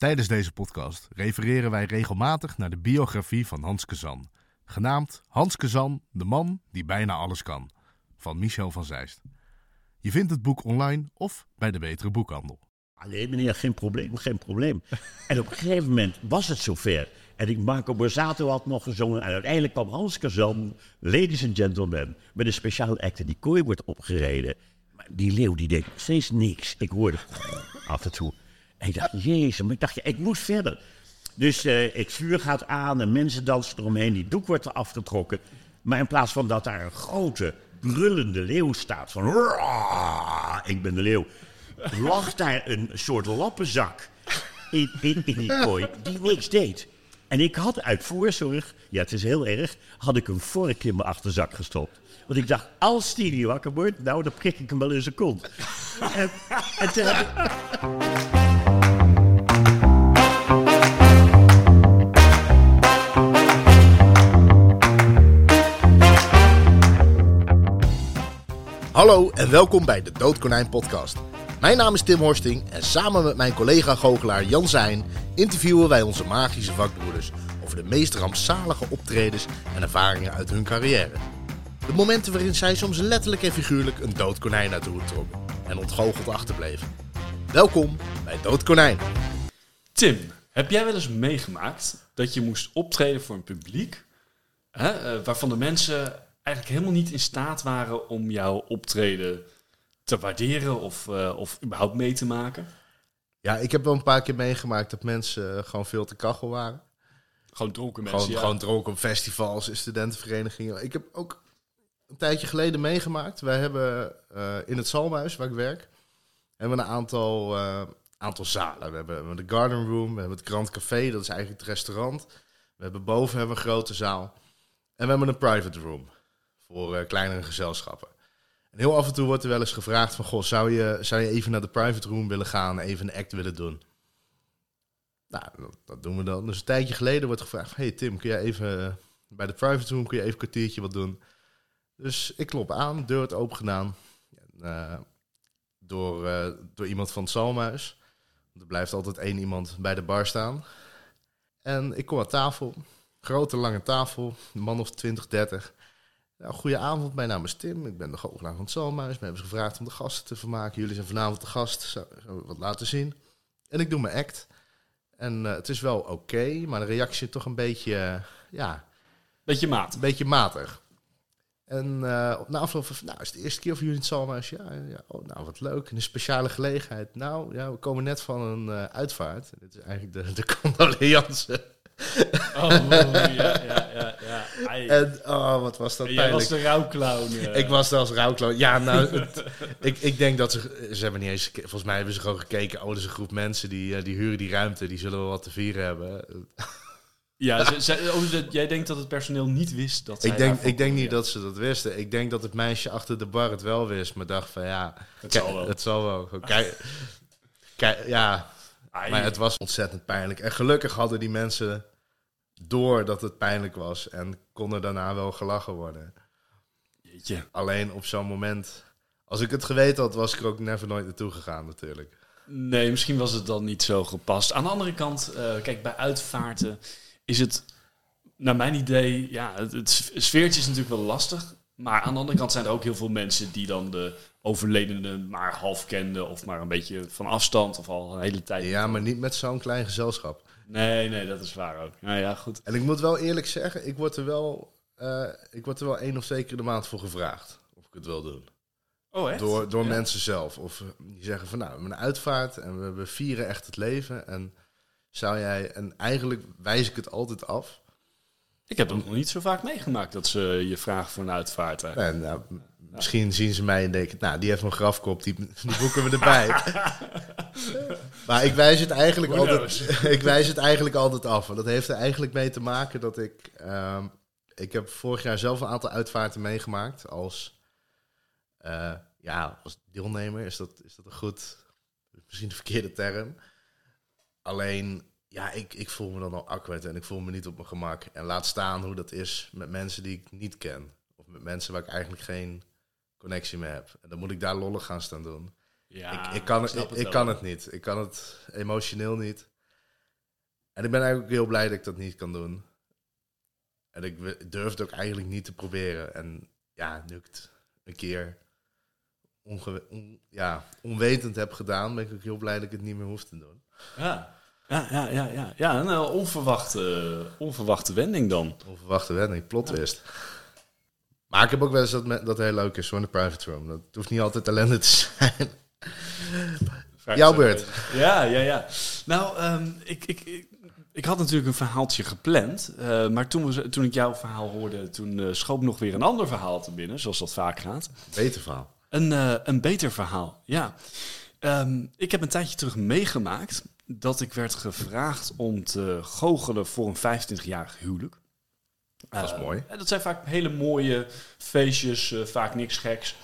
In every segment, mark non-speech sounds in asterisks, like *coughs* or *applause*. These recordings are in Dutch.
Tijdens deze podcast refereren wij regelmatig naar de biografie van Hans Kazan. Genaamd Hans Kazan, de man die bijna alles kan. Van Michel van Zeist. Je vindt het boek online of bij de betere boekhandel. Alleen meneer, geen probleem, geen probleem. en op een gegeven moment was het zover. En ik, Marco Borsato had nog gezongen. En uiteindelijk kwam Hans Kazan, ladies and gentlemen, met een speciaal act. En die kooi wordt opgereden. Maar die leeuw die deed steeds niks. Ik hoorde af en toe. En ik dacht, jezus, maar ik dacht, ja, ik moet verder. Dus eh het vuur gaat aan en mensen dansen eromheen. Die doek wordt er afgetrokken. Maar in plaats van dat daar een grote, brullende leeuw staat van... "Roar, Ik ben de leeuw. Lag daar een soort lappenzak in, in, die kooi die niks deed. En ik had uit voorzorg, ja het is heel erg, had ik een vork in mijn achterzak gestopt. Want ik dacht, als die niet wakker wordt, nou dan prik ik hem wel in zijn kont. en. Hallo en welkom bij de Doodkonijn podcast. Mijn naam is Tim Horsting en samen met mijn collega goochelaar Jan Zijn interviewen wij onze magische vakbroeders over de meest rampzalige optredens en ervaringen uit hun carrière. De momenten waarin zij soms letterlijk en figuurlijk een dood konijn uit de hoed trokken en ontgoocheld achterbleven. Welkom bij Doodkonijn. Tim, heb jij wel eens meegemaakt dat je moest optreden voor een publiek hè, eh, waarvan de mensen eigenlijk helemaal niet in staat waren om jouw optreden te waarderen of, eh, of überhaupt mee te maken? Ja, ik heb wel een paar keer meegemaakt dat mensen eh, gewoon veel te kachel waren. Gewoon dronken mensen. Gewoon, ja. gewoon dronken op festivals, in studentenverenigingen. Ik heb ook een tijdje geleden meegemaakt. Wij hebben eh, in het Zalmhuis, waar ik werk, hebben we een aantal, aantal zalen. We hebben, we hebben de Garden Room, we hebben het Grand Café, dat is eigenlijk het restaurant. We hebben boven hebben we een grote zaal. En we hebben een private room voor eh, kleinere gezelschappen. En heel af en toe wordt er wel eens gevraagd van... Goh, zou je, zou je even naar de private room willen gaan, even een act willen doen? Nou, dat, doen we dan. Dus een tijdje geleden wordt gevraagd: Hey Tim, kun jij even eh, bij de private room kun je even een kwartiertje wat doen? Dus ik klop aan, deur wordt open gedaan. Eh, door, door iemand van het Zalmhuis. Er blijft altijd één iemand bij de bar staan. En ik kom aan tafel. Grote lange tafel, man of 20, 30. Nou, goedenavond, mijn naam is Tim. Ik ben de goochelaar van het Zalmhuis. We hebben ze gevraagd om de gasten te vermaken. Jullie zijn vanavond de gast. Zou, wat laten zien? En ik doe mijn act. En eh, het is wel oké, maar de reactie is toch een beetje, eh, ja, Beetje maat. een beetje matig. En eh, op na afloop van, nou, is het de eerste keer voor jullie in het Zalmhuis? Ja, ja, oh, nou, wat leuk. Een speciale gelegenheid. Nou, ja, we komen net van een uitvaart. Dit is eigenlijk de, de *laughs* condoleance. Oh, ja, ja, ja. ja. Ai. En, oh, wat was dat jij pijnlijk. was de rouwclown. eh. Ik was als rouwkloot. Ja, nou, het- ik, ik denk dat ze... Ze hebben niet eens... Volgens mij hebben ze gewoon gekeken. Oh, er is een groep mensen die, eh, die huren die ruimte. Die zullen wel wat te vieren hebben. Ja, ze, ze- oh, jij denkt dat het personeel niet wist dat Ik denk, ik denk niet dat ze dat wisten. Ik denk dat het meisje achter de bar het wel wist. Maar dacht van ja... Het zal wel. Het zal wel. Kijk, kijk, ja. Ai. maar het was ontzettend pijnlijk. En gelukkig hadden die mensen door dat het pijnlijk was. En konden daarna wel gelachen worden. Jeetje. Alleen op zo'n moment... Als ik het geweten had, was ik er ook never nooit naartoe gegaan natuurlijk. Nee, misschien was het dan niet zo gepast. Aan de andere kant, eh, kijk, bij uitvaarten is het, naar mijn idee, ja, het, het sfeertje is natuurlijk wel lastig. Maar aan de andere kant zijn er ook heel veel mensen die dan de overledene maar half kenden of maar een beetje van afstand of al een hele tijd. Ja, maar niet met zo'n klein gezelschap. Nee, nee, dat is waar ook. Nou ja, goed. En ik moet wel eerlijk zeggen, ik word er wel, eh, ik word er wel één of twee keer de maand voor gevraagd. Of ik het wil doen. Oh, echt? Door, door Ja. mensen zelf. Of eh, die zeggen van nou, we hebben een uitvaart en we, vieren echt het leven. En zou jij, en eigenlijk wijs ik het altijd af. Ik heb het nog niet zo vaak meegemaakt dat ze je vragen voor een uitvaart. En nou, misschien zien ze mij en denken, nou, die heeft een grafkop, die, die boeken we erbij. *laughs* maar ik wijs het eigenlijk Who altijd, *laughs* ik wijs het eigenlijk altijd af. En dat heeft er eigenlijk mee te maken dat ik, ehm, ik heb vorig jaar zelf een aantal uitvaarten meegemaakt als, eh, ja, als deelnemer. Is dat, is dat een goed, misschien de verkeerde term. Alleen, ja, ik, ik voel me dan al awkward en ik voel me niet op mijn gemak. En laat staan hoe dat is met mensen die ik niet ken. Of met mensen waar ik eigenlijk geen connectie mee heb. En dan moet ik daar lollig gaan staan doen. Ja, ik, ik kan, het, ik, het ik wel. kan het niet. Ik kan het emotioneel niet. En ik ben eigenlijk ook heel blij dat ik dat niet kan doen. En ik durf het ook eigenlijk niet te proberen. En ja, nu ik het een keer on- ja, onwetend heb gedaan, ben ik ook heel blij dat ik het niet meer hoef te doen. Ja, ja, ja, ja. ja. ja een eh, onverwachte, onverwachte wending dan. Onverwachte wending, plot twist. Maar ik heb ook wel eens dat, me- dat heel leuk is, zo'n private room. Dat hoeft niet altijd ellende te zijn. Jouw zo beurt. Ja, ja, ja. Nou, ehm, ik, ik, ik, ik had natuurlijk een verhaaltje gepland. eh, maar toen, we, toen ik jouw verhaal hoorde, toen eh, schoot nog weer een ander verhaal te binnen, zoals dat vaak gaat. Beter verhaal. Een, eh, een beter verhaal, ja. Ehm, ik heb een tijdje terug meegemaakt dat ik werd gevraagd om te goochelen voor een 25-jarig huwelijk. Dat is Eh, mooi. en dat zijn vaak hele mooie feestjes, eh, vaak niks geks.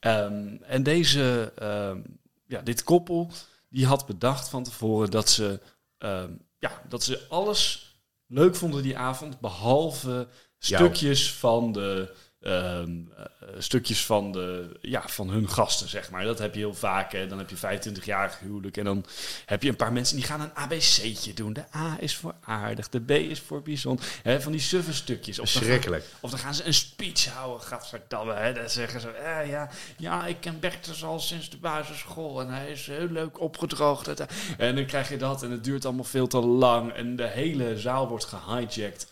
Ehm, en deze, ehm, ja, dit koppel, die had bedacht van tevoren dat ze, ehm, ja, dat ze alles leuk vonden die avond, behalve stukjes van de. Ehm, eh, stukjes van, de, ja, van hun gasten, zeg maar. Dat heb je heel vaak. Hè. Dan heb je 25-jarig huwelijk. En dan heb je een paar mensen die gaan een ABC'tje doen. De A is voor aardig, de B is voor bijzonder. Hè, van die suffe stukjes. Of dan gaan- of dan gaan ze een speech houden, gadverdamme. Hè? Dan zeggen ze, eh, ja, ja, ik ken Bertus al sinds de basisschool en hij is heel leuk opgedroogd. En dan krijg je dat en het duurt allemaal veel te lang en de hele zaal wordt gehijacked.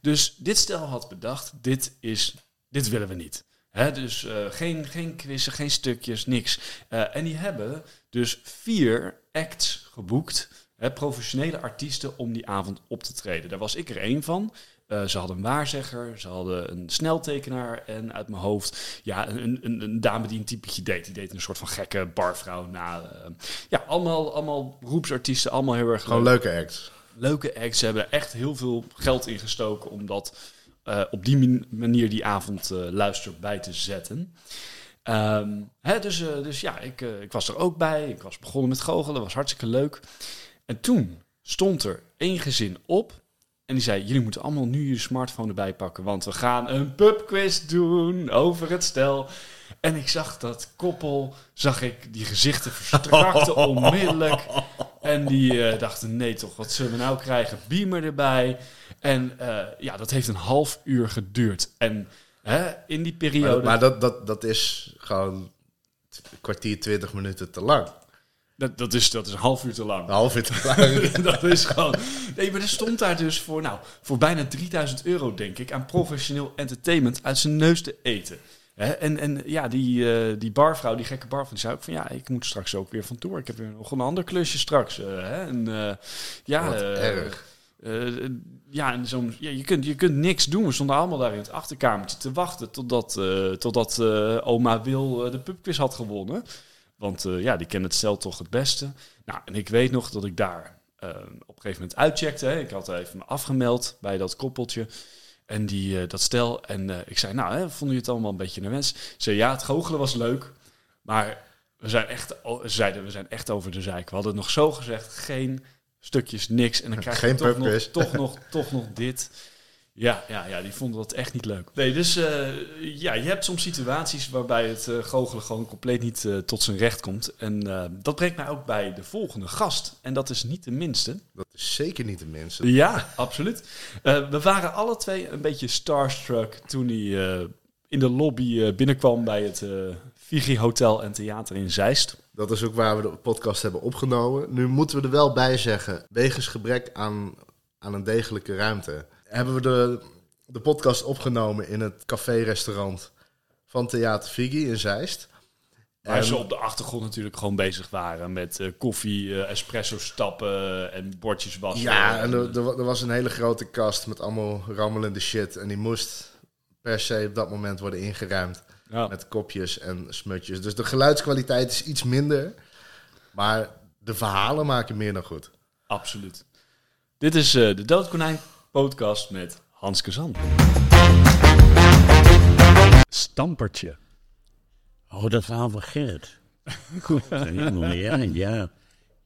Dus dit stel had bedacht, dit, is, dit willen we niet. Hè, dus eh, geen, geen quizzen, geen stukjes, niks. Eh, en die hebben dus vier acts geboekt, hè, professionele artiesten, om die avond op te treden. Daar was ik er één van. Eh, ze hadden een waarzegger, ze hadden een sneltekenaar en uit mijn hoofd ja, een, een, een dame die een typetje deed. Die deed een soort van gekke barvrouw na. ja, allemaal, allemaal beroepsartiesten, allemaal heel erg Gewoon leuk leuke acts. leuke acts. Ze hebben echt heel veel geld in gestoken om dat eh, op die manier die avond eh luister bij te zetten. Ehm, hè, dus, eh, dus ja, ik, ik was er ook bij. Ik was begonnen met goochelen, was hartstikke leuk. En toen stond er één gezin op. En die zei, jullie moeten allemaal nu je smartphone erbij pakken. Want we gaan een pubquiz doen over het stel. En ik zag dat koppel, zag ik die gezichten verstrakten *laughs* onmiddellijk. En die dachten, nee toch, wat zullen we nou krijgen? Beamer erbij. En eh, ja, dat heeft een half uur geduurd. En hè, in die periode... maar dat, dat, dat is gewoon een kwartier, twintig minuten te lang. dat, dat, is, dat is een half uur te lang. Een half uur te lang. *laughs* dat is gewoon. Nee, maar er stond daar dus voor, nou, voor bijna 3000 euro, denk ik, aan professioneel entertainment uit zijn neus te eten. En, en ja, die, eh, die barvrouw, die gekke barvrouw, die zei ook van ja, ik moet straks ook weer van tour. Ik heb weer nog een ander klusje straks. eh, hè, en, ja, Wat erg. Ja, en zo'n, ja je, kunt, je kunt niks doen. We stonden allemaal daar in het achterkamertje te wachten totdat, eh, totdat eh, oma Wil eh, de pubquiz had gewonnen. Want ja, die kent het stel toch het beste. Nou, en ik weet nog dat ik daar eh, op een gegeven moment uitcheckte. Hè. Ik had even me afgemeld bij dat koppeltje. En die, dat stel. En ik zei, nou, hè, vonden jullie het allemaal een beetje naar wens? Ze zei, ja, het goochelen was leuk. Maar we zijn echt, zeiden, we zijn echt over de zeik. We hadden het nog zo gezegd, geen stukjes, niks. En dan krijg je Geen toch nog, toch, nog, toch nog dit. Ja, ja, ja, die vonden dat echt niet leuk. Nee, dus eh, ja, je hebt soms situaties waarbij het eh, goochelen gewoon compleet niet eh, tot zijn recht komt. En eh, dat brengt mij ook bij de volgende gast. En dat is niet de minste. Dat is zeker niet de minste. Ja, absoluut. Eh, we waren alle twee een beetje starstruck toen hij eh, in de lobby eh, binnenkwam bij het eh Vigi Hotel en Theater in Zeist. Dat is ook waar we de podcast hebben opgenomen. Nu moeten we er wel bij zeggen, wegens gebrek aan, aan een degelijke ruimte, hebben we de, de podcast opgenomen in het café-restaurant van Theater Figi in Zeist. Waar ze op de achtergrond natuurlijk gewoon bezig waren met eh, koffie, eh, espresso stappen en bordjes wassen. Ja, en er was een hele grote kast met allemaal rammelende shit. En die moest per se op dat moment worden ingeruimd Ja. met kopjes en smutjes. Dus de geluidskwaliteit is iets minder. Maar de verhalen maken meer dan goed. Absoluut. Dit is eh, de Doodkonijn podcast met Hans Kazan. Stampertje. Oh, dat verhaal van Gerrit. *laughs* Ja, ja.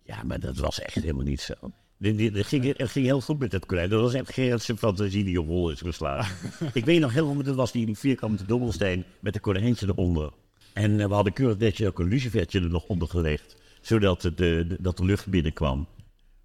ja, maar dat was echt helemaal niet zo. Ging, het ging heel goed met dat konijn. Dat was echt Gerrit zijn fantasie die op hol is geslagen. *laughs* Ik weet nog helemaal, dat was die, vierkante dobbelsteen met de konijntje eronder. En eh, we hadden keurig netjes ook een lucifertje er nog onder gelegd. Zodat de, de, dat de lucht binnenkwam.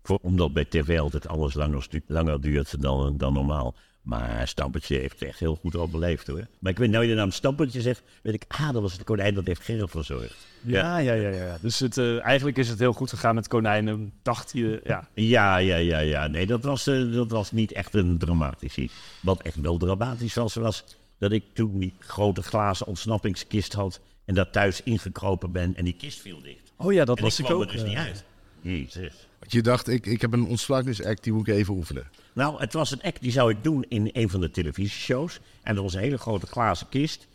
Voor, omdat bij tv altijd alles langer, langer duurt dan, dan normaal. Maar Stampertje heeft het echt heel goed overleefd hoor. Maar ik weet nou je de naam Stampertje zegt, weet ik, ah, dat was het konijn dat heeft Gerrit verzorgd. Ja, ja, ja. ja. Dus het, eh, eigenlijk is het heel goed gegaan met konijnen. Dacht je, ja. Ja, ja, ja, ja. Nee, dat was, eh, dat was niet echt een dramatisch iets. Wat echt wel dramatisch was, was dat ik toen die grote glazen ontsnappingskist had en daar thuis ingekropen ben en die kist viel dicht. Oh ja, dat en was ik ik kwam ook. er dus eh, niet uit. Jezus. Je dacht, ik, ik heb een ontsluitingsact, die moet ik even oefenen. Nou, het was een act die zou ik doen in een van de televisieshows. En dat was een hele grote glazen kist.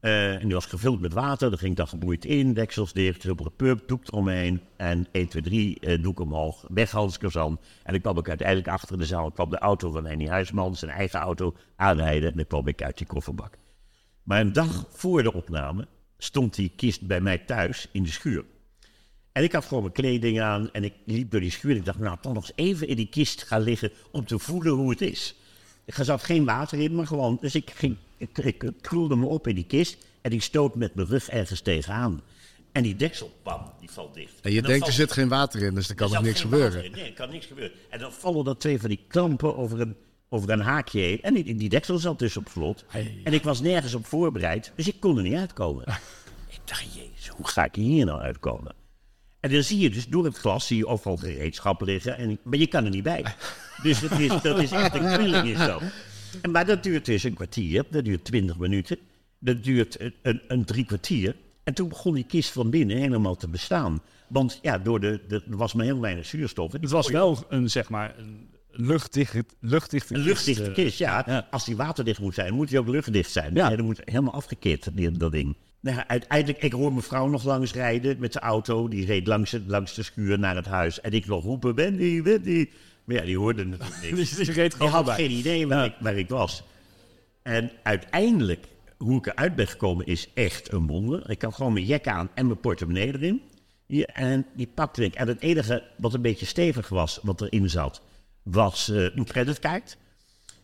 Eh, en die was gevuld met water. Er ging dan gebroeid in, deksels dicht, dubbele pub, doek eromheen. En 1, 2, 3, eh, doek omhoog, weg Kazan. En ik kwam ook uiteindelijk achter de zaal. kwam de auto van Henny Huisman, zijn eigen auto, aanrijden. En dan kwam ik uit die kofferbak. Maar een dag voor de opname stond die kist bij mij thuis in de schuur. En ik had gewoon mijn kleding aan en ik liep door die schuur. En ik dacht, nou, toch nog eens even in die kist gaan liggen om te voelen hoe het is. Er zat geen water in, maar gewoon. Dus ik, ging, ik, ik kroelde me op in die kist en ik stoot met mijn rug ergens tegenaan. En die deksel, bam, die valt dicht. En je denkt, er zit geen water in, dus er kan er niks gebeuren. in. Nee, er kan niks gebeuren. En dan vallen er twee van die klampen over een, over een haakje heen. En die, die deksel zat dus op slot. En ik was nergens op voorbereid, dus ik kon er niet uitkomen. *laughs* ik dacht, jezus, hoe ga ik hier nou uitkomen? En dan zie je dus door het glas zie je overal gereedschap liggen, en, maar je kan er niet bij. *laughs* Dus dat is, dat is echt een kwilling is dat. En, maar dat duurt dus een kwartier, dat duurt twintig minuten, dat duurt een, een, een drie kwartier. En toen begon die kist van binnen helemaal te bestaan. Want ja, door de, de, er was maar heel weinig zuurstof. Het was wel een, zeg maar, een luchtdichte, luchtdichte Een luchtdichte kist, eh. kist, ja. ja. Als die waterdicht moet zijn, moet die ook luchtdicht zijn. Ja. Ja. dat moet helemaal afgekeerd, die- dat ding. Nou, ja, uiteindelijk, ik hoor mijn vrouw nog langs rijden met de auto. Die reed langs, het- langs de schuur naar het huis. En ik nog roepen, Wendy, Wendy. Maar ja, die hoorde natuurlijk *laughs* niks. Reed gewoon had geen idee waar, Ja. ik, waar ik was. En uiteindelijk, hoe ik eruit ben gekomen, is echt een wonder. Ik had gewoon mijn jek aan en mijn portemonnee erin. En die pakte ik. En het enige wat een beetje stevig was, wat erin zat, was eh, een creditkaart.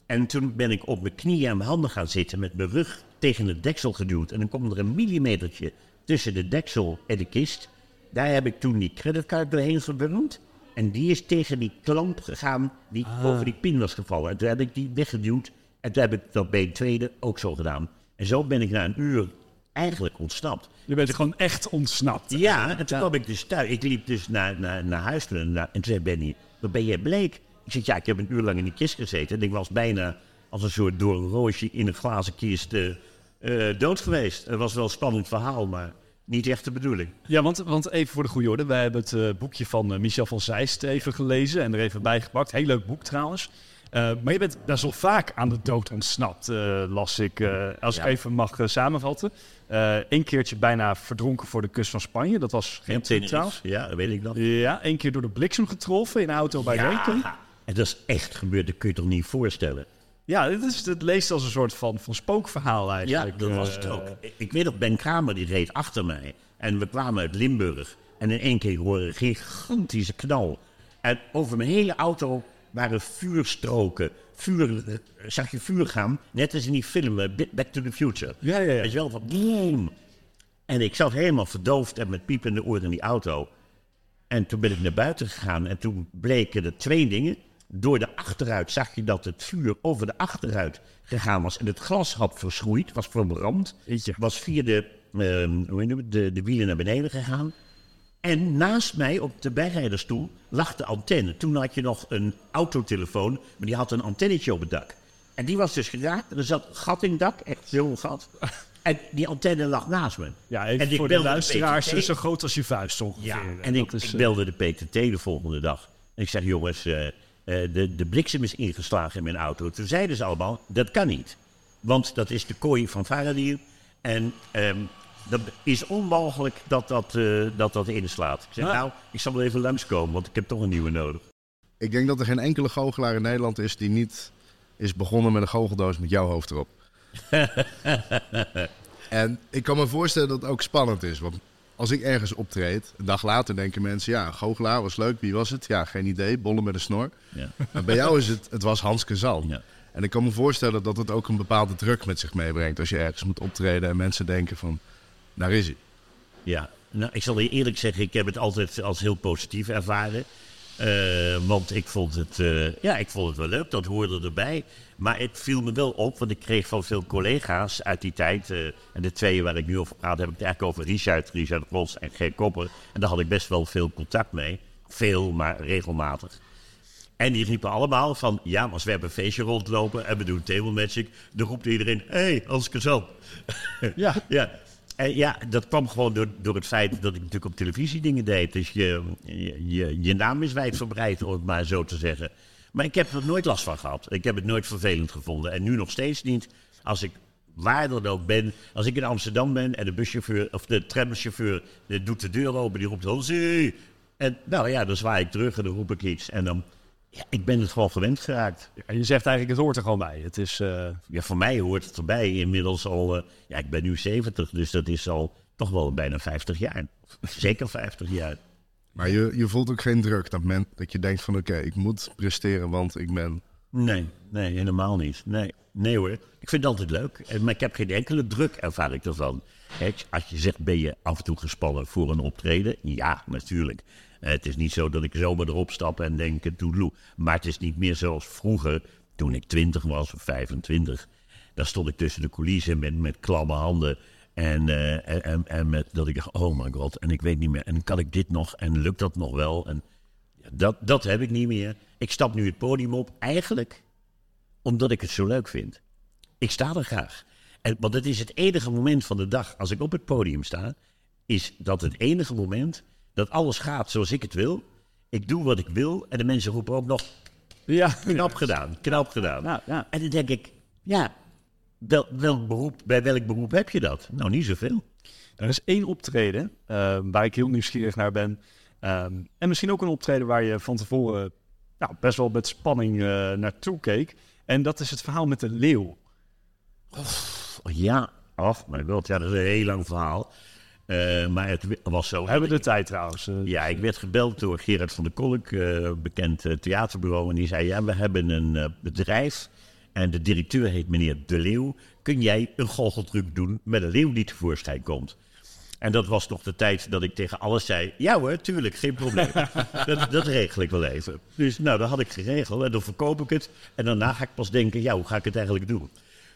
En toen ben ik op mijn knieën en mijn handen gaan zitten met mijn rug tegen het deksel geduwd. En dan kwam er een millimetertje tussen de deksel en de kist. Daar heb ik toen die creditcard doorheen geburnd. En die is tegen die klamp gegaan die over die pin was gevallen. En toen heb ik die weggeduwd. En toen heb ik dat bij een tweede ook zo gedaan. En zo ben ik na een uur eigenlijk ontsnapt. Je bent gewoon echt ontsnapt. Ja, en toen kwam ik dus thuis. Ik liep dus naar, naar, naar huis toe en, naar- en toen zei Benny, wat ben jij bleek? Ik zeg, ja, ik heb een uur lang in die kist gezeten. En ik was bijna als een soort door een roosje in een glazen kist eh, eh, dood geweest. Het was wel een spannend verhaal, maar niet echt de bedoeling. Ja, want, want even voor de goede orde. Wij hebben het eh, boekje van eh, Michel van Zeist even gelezen en er even bijgepakt. Heel leuk boek trouwens. Maar je bent best wel vaak aan de dood ontsnapt, las ik. als Ja. ik even mag samenvatten. Eén keertje bijna verdronken voor de kust van Spanje. Dat was geen Tenerife, trouwens. Ja, dat weet ik nog. Ja, één keer door de bliksem getroffen in een auto bij Reken. Ja, en dat is echt gebeurd, dat kun je toch niet voorstellen? Ja, het, is, het leest als een soort van, van spookverhaal Ja, eigenlijk. dat was het Eh, ook. Ik- weet nog, Ben Kramer die reed achter mij. En we kwamen uit Limburg. En in één keer hoorde ik een gigantische knal. En over mijn hele auto waren vuurstroken. Vuur, eh, zag je vuur gaan, net als in die film eh, Back to the Future. Ja, ja, ja. Weet je wel, van boom. En ik zat helemaal verdoofd en met piepende oren in die auto. En toen ben ik naar buiten gegaan en toen bleken er twee dingen. Door de achteruit zag je dat het vuur over de achteruit gegaan was. En het glas had verschroeid, was verbrand. Was via de, ehm, hoe het, de, de wielen naar beneden gegaan. En naast mij op de bijrijdersstoel lag de antenne. Toen had je nog een autotelefoon, maar die had een antennetje op het dak. En die was dus geraakt. En er zat een gat in het dak, echt zo'n gat. *laughs* En die antenne lag naast me. Ja, even en ik voor de belde luisteraars, zo groot als je vuist ongeveer. Ja, en ik, dat is, ik eh, belde de PTT de volgende dag. En ik zeg, jongens, eh, de, de bliksem is ingeslagen in mijn auto. Toen zeiden ze allemaal, dat kan niet. Want dat is de kooi van Faraday. En ehm, dat is onmogelijk dat dat, eh, dat, dat inslaat. Ik zeg, Ja. nou, ik zal wel even langskomen, want ik heb toch een nieuwe nodig. Ik denk dat er geen enkele goochelaar in Nederland is die niet is begonnen met een goocheldoos met jouw hoofd erop. *laughs* en ik kan me voorstellen dat het ook spannend is. Want als ik ergens optreed, een dag later denken mensen... ja, goochelaar was leuk, wie was het? Ja, geen idee, bollen met een snor. Ja. Maar bij jou is het, het was Hans Kazan. Ja. En ik kan me voorstellen dat het ook een bepaalde druk met zich meebrengt... als je ergens moet optreden en mensen denken van, daar is hij. Ja, nou, ik zal je eerlijk zeggen, ik heb het altijd als heel positief ervaren. Eh, want ik vond, het, eh, ja, ik vond het wel leuk, dat hoorde erbij. Maar het viel me wel op, want ik kreeg van veel collega's uit die tijd... eh, en de twee waar ik nu over praat, heb ik het eigenlijk over Richard, Richard Ros en G. Kopper. En daar had ik best wel veel contact mee. Veel, maar regelmatig. En die riepen allemaal van, ja, maar als we hebben een feestje rondlopen en we doen table magic, dan roept iedereen, hé, hey, Hans Kazan. Ja. *laughs* ja. En ja, dat kwam gewoon door, door het feit dat ik natuurlijk op televisie dingen deed. Dus je, je, je, naam is wijdverbreid, om het maar zo te zeggen. Maar ik heb er nooit last van gehad. Ik heb het nooit vervelend gevonden. En nu nog steeds niet. Als ik waar dan ook ben. Als ik in Amsterdam ben en de buschauffeur of de tramchauffeur die doet de deur open, die roept Hansie. En nou ja, dan zwaai ik terug en dan roep ik iets. En dan, ja, ik ben het gewoon gewend geraakt. En je zegt eigenlijk, het hoort er gewoon bij. Het is, eh, Ja, voor mij hoort het erbij inmiddels al. eh, ja, ik ben nu 70, dus dat is al toch wel bijna 50 jaar. Zeker 50 jaar. Maar je, je voelt ook geen druk dat, men, dat je denkt van oké, ik moet presteren, want ik ben... Nee, nee, helemaal niet. Nee, nee hoor. Ik vind het altijd leuk. En- Maar ik heb geen enkele druk, ervaar ik ervan. Hè, Als je zegt, ben je af en toe gespannen voor een optreden? Ja, natuurlijk. Het is niet zo dat ik zomaar erop stap en denk, het doet loe. Maar het is niet meer zoals vroeger, toen ik 20 was of 25. Dan stond ik tussen de coulissen met, met klamme handen. En, eh, en, en, met, dat ik dacht, oh my god, en ik weet niet meer. En kan ik dit nog? En lukt dat nog wel? En dat, dat heb ik niet meer. Ik stap nu het podium op, eigenlijk omdat ik het zo leuk vind. Ik sta er graag. En, want het is het enige moment van de dag als ik op het podium sta, is dat het enige moment dat alles gaat zoals ik het wil. Ik doe wat ik wil en de mensen roepen ook nog ja, knap gedaan, knap gedaan. Nou, ja. En dan denk ik, ja, wel, welk beroep, bij welk beroep heb je dat? Nou, niet zoveel. Er is één optreden eh, waar ik heel nieuwsgierig naar ben. Ehm, en misschien ook een optreden waar je van tevoren nou, best wel met spanning eh, naartoe keek. En dat is het verhaal met de leeuw. Oh, ja, af, mijn god, ja, dat is een heel lang verhaal. Eh, maar het was zo. We hebben de tijd trouwens. eh. Ja, ik werd gebeld door Gerard van der Kolk, eh, bekend eh, theaterbureau. En die zei, ja, we hebben een eh, bedrijf en de directeur heet meneer De Leeuw. Kun jij een goocheltruc doen met een leeuw die tevoorschijn komt? En dat was nog de tijd dat ik tegen alles zei, ja hoor, tuurlijk, geen probleem. *laughs* dat, dat regel ik wel even. Dus nou, dat had ik geregeld en dan verkoop ik het. En daarna ga ik pas denken, ja, hoe ga ik het eigenlijk doen?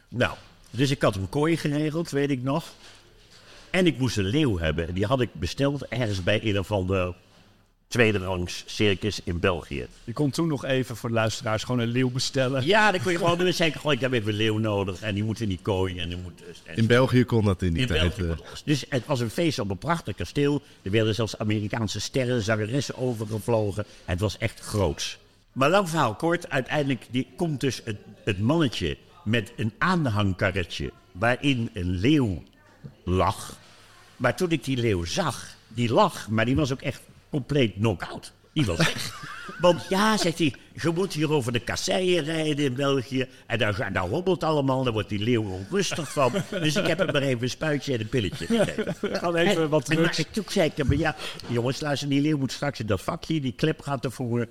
Nou, dus ik had een kooi geregeld, weet ik nog. En ik moest een leeuw hebben. En die had ik besteld ergens bij een of ander tweede rangs circus in België. Je kon toen nog even voor de luisteraars gewoon een leeuw bestellen. Ja, dan kon je gewoon doen. zeggen, goh, ik heb even een leeuw nodig. En die moet in die kooi. En die moet... dus- En In België kon dat in die in tijd. België eh. Dus het was een feest op een prachtig kasteel. Er werden zelfs Amerikaanse sterren, zangeressen overgevlogen. Het was echt groots. Maar lang verhaal kort, uiteindelijk die, komt dus het, het mannetje met een aanhangkarretje waarin een leeuw lag. Maar toen ik die leeuw zag, die lag, maar die was ook echt compleet knock-out. Die was weg. *laughs* Want ja, zegt hij, je moet hier over de kasseien rijden in België. En daar, daar hobbelt allemaal, daar wordt die leeuw onrustig van. *laughs* Dus ik heb hem maar even een spuitje en een pilletje gegeven. *laughs* Even wat En, drugs. maar toen zei ik hem, ja, jongens, luister, die leeuw moet straks in dat vakje, die klep gaat ervoor.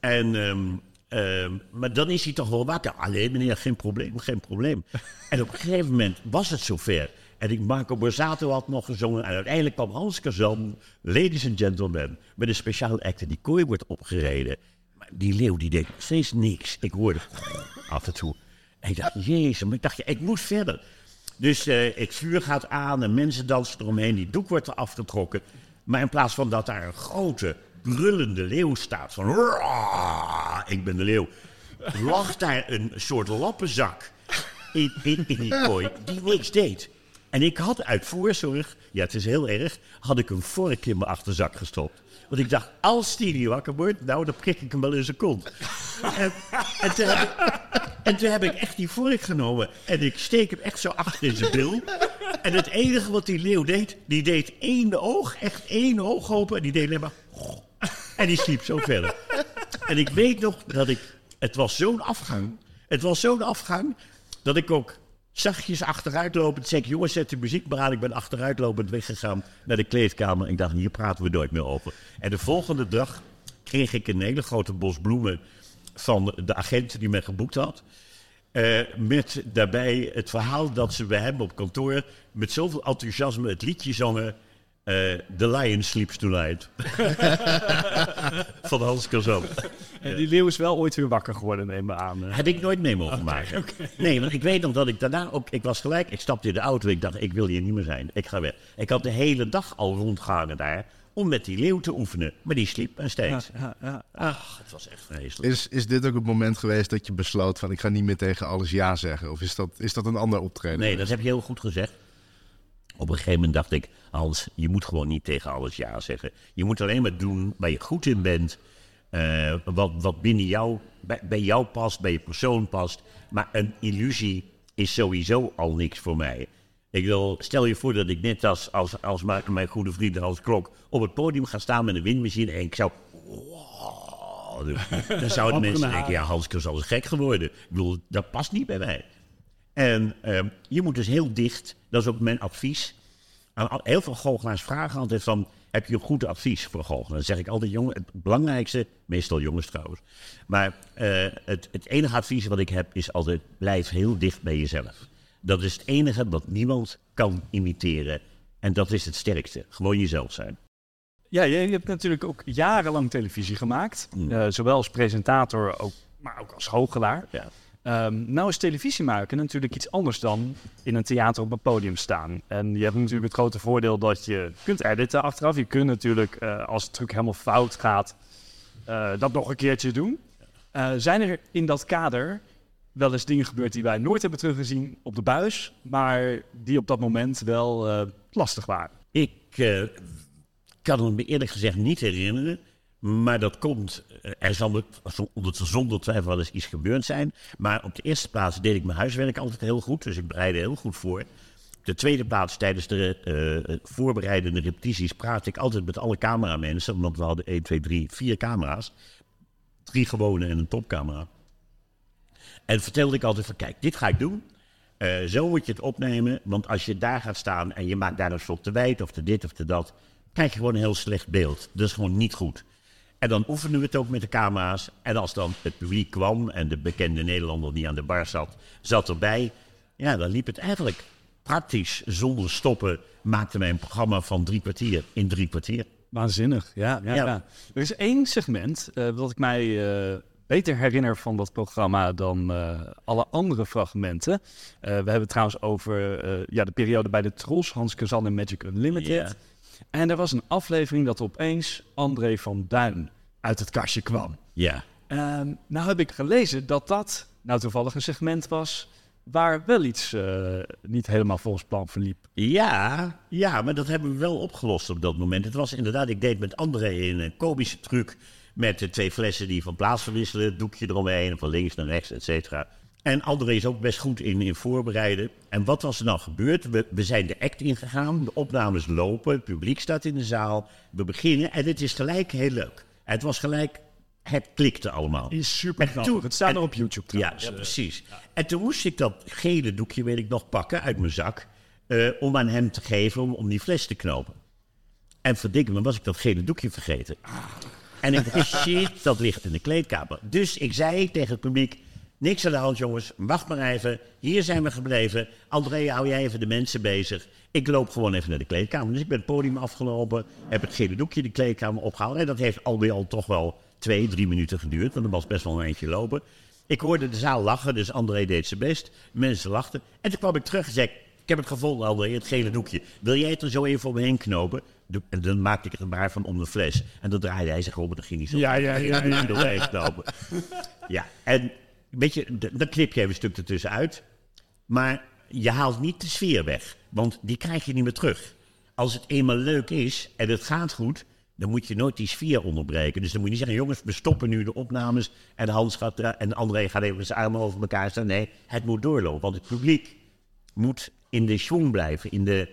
En, ehm, ehm, maar dan is hij toch wel wakker. Alleen meneer, geen probleem, geen probleem. En op een gegeven moment was het zover. En ik, Marco Borsato had nog gezongen. En uiteindelijk kwam Hans Kazan, ladies and gentlemen, met een speciaal act. En die kooi wordt opgereden. Maar die leeuw, die deed steeds niks. Ik hoorde *laughs* af en toe. En ik dacht, jezus, maar ik dacht, ja, ik moet verder. Dus eh, het vuur gaat aan en mensen dansen eromheen. Die doek wordt er afgetrokken. Maar in plaats van dat daar een grote, brullende leeuw staat van... "Roar, Ik ben de leeuw. Lag daar een soort lappenzak in, in, in die kooi die niks deed. En ik had uit voorzorg, ja het is heel erg, had ik een vork in mijn achterzak gestopt. Want ik dacht, als die niet wakker wordt, nou dan prik ik hem wel in zijn kont. *laughs* en, en, toen heb ik, en toen heb ik echt die vork genomen en ik steek hem echt zo achter in zijn bil. En het enige wat die leeuw deed, die deed één oog, echt één oog open. En die deed alleen maar... *laughs* En die sliep zo verder. En ik weet nog dat ik... Het was zo'n afgang. Het was zo'n afgang dat ik ook zachtjes achteruitlopend zei... ik, jongens, zet de muziek maar aan. Ik ben achteruitlopend weggegaan naar de kleedkamer. Ik dacht, hier praten we nooit meer over. En de volgende dag kreeg ik een hele grote bos bloemen... van de agent die mij geboekt had. Eh, met daarbij het verhaal dat ze bij hem op kantoor met zoveel enthousiasme het liedje zongen. Eh, The Lion Sleeps Tonight. *laughs* Van Hans Kazan. En die leeuw is wel ooit weer wakker geworden, neem me aan. eh. Heb ik nooit mee mogen maken. Nee, want ik weet nog dat ik daarna ook... Ik was gelijk, ik stapte in de auto. Ik dacht, ik wil hier niet meer zijn. Ik ga weg. Ik had de hele dag al rondgehangen daar... om met die leeuw te oefenen. Maar die sliep en steeds. Ja, ja. Ach, het was echt vreselijk. Is, is dit ook het moment geweest dat je besloot van ik ga niet meer tegen alles ja zeggen? Of is dat, is dat een ander optreden? Nee, dat heb je heel goed gezegd. Op een gegeven moment dacht ik, Hans, je moet gewoon niet tegen alles ja zeggen. Je moet alleen maar doen waar je goed in bent. eh, wat, wat binnen jou, bij, bij jou past, bij je persoon past. Maar een illusie is sowieso al niks voor mij. Ik wil, stel je voor dat ik net als, als, als mijn goede vriend Hans Klok op het podium ga staan met een windmachine en ik zou... Wow, dan zouden *laughs* mensen denken, ja, Hans is al gek geworden. Ik bedoel, dat past niet bij mij. En ehm, je moet dus heel dicht, dat is ook mijn advies. Aan heel veel goochelaars vragen altijd van, heb je een goed advies voor goochelen? Dan zeg ik altijd, jongen, het belangrijkste, meestal jongens trouwens. Maar eh, het, het enige advies wat ik heb is altijd, blijf heel dicht bij jezelf. Dat is het enige wat niemand kan imiteren. En dat is het sterkste, gewoon jezelf zijn. Ja, je, je hebt natuurlijk ook jarenlang televisie gemaakt. Mm. Eh, zowel als presentator, ook, maar ook als goochelaar. Ja. Ehm, nou is televisie maken natuurlijk iets anders dan in een theater op een podium staan. En je hebt natuurlijk het grote voordeel dat je kunt editen achteraf. Je kunt natuurlijk, eh, als het truc helemaal fout gaat, eh, dat nog een keertje doen. Eh, zijn er in dat kader wel eens dingen gebeurd die wij nooit hebben teruggezien op de buis, maar die op dat moment wel lastig waren? Ik kan me eerlijk gezegd niet herinneren. Maar dat komt, eh, er zal zonder twijfel wel eens iets gebeurd zijn. Maar op de eerste plaats deed ik mijn huiswerk altijd heel goed. Dus ik bereidde heel goed voor. De tweede plaats, tijdens de eh, voorbereidende repetities, praatte ik altijd met alle cameramensen. Want we hadden 1, 2, 3, vier camera's. Drie gewone en een topcamera. En vertelde ik altijd van, kijk, dit ga ik doen. Eh, zo moet je het opnemen, want als je daar gaat staan en je maakt daar een slot te wijd of te dit of te dat, krijg je gewoon een heel slecht beeld. Dat is gewoon niet goed. En dan oefenen we het ook met de camera's. En als dan het publiek kwam en de bekende Nederlander die aan de bar zat, zat erbij. Ja, dan liep het eigenlijk praktisch zonder stoppen. Maakten wij een programma van drie kwartier in drie kwartier. Waanzinnig, ja. ja, Ja. ja. Er is één segment eh, dat ik mij eh, beter herinner van dat programma dan eh, alle andere fragmenten. We hebben het trouwens over ja, de periode bij de Trolls, Hans Kazan en Magic Unlimited. En er was een aflevering dat opeens André van Duin uit het kastje kwam. Ja, Ehm, nou heb ik gelezen dat dat nou toevallig een segment was waar wel iets eh, niet helemaal volgens plan verliep. Ja, ja, maar dat hebben we wel opgelost op dat moment. Het was inderdaad, ik deed met André een eh, komische truc met de twee flessen die van plaats verwisselen, het doekje eromheen, van links naar rechts, et cetera. En André is ook best goed in, in voorbereiden. En wat was er nou gebeurd? We, we zijn de act ingegaan, de opnames lopen, het publiek staat in de zaal, we beginnen en het is gelijk heel leuk. Het was gelijk, het klikte allemaal. Is super En. Het staat er op YouTube Ja, trouwens. ja, precies. En toen moest ik dat gele doekje, weet ik nog, pakken uit mijn zak. eh, om aan hem te geven om, om die fles te knopen. En verdikke me was ik dat gele doekje vergeten. En ik dacht, shit, dat ligt in de kleedkamer. Dus ik zei tegen het publiek, niks aan de hand jongens, wacht maar even. Hier zijn we gebleven. André, hou jij even de mensen bezig. Ik loop gewoon even naar de kleedkamer. Dus ik ben het podium afgelopen, heb het gele doekje de kleedkamer opgehaald. En dat heeft alweer al toch wel twee, drie minuten geduurd, want er was best wel een eindje lopen. Ik hoorde de zaal lachen, dus André deed zijn best. Mensen lachten. En toen kwam ik terug en zei, ik, heb het gevonden, André, het gele doekje. Wil jij het er zo even om me heen knopen? En dan maakte ik het gebaar van om de fles. En dan draaide hij zich om en dan ging hij zo. Ja, ja, ja, *laughs* ja. doorheen knopen. Ja, en weet je, dan knip je even een stuk ertussen uit. Maar je haalt niet de sfeer weg, want die krijg je niet meer terug. Als het eenmaal leuk is en het gaat goed, dan moet je nooit die sfeer onderbreken. Dus dan moet je niet zeggen, jongens, we stoppen nu de opnames en Hans gaat en André gaat even zijn armen over elkaar staan. Nee, het moet doorlopen, want het publiek moet in de schwung blijven, in de,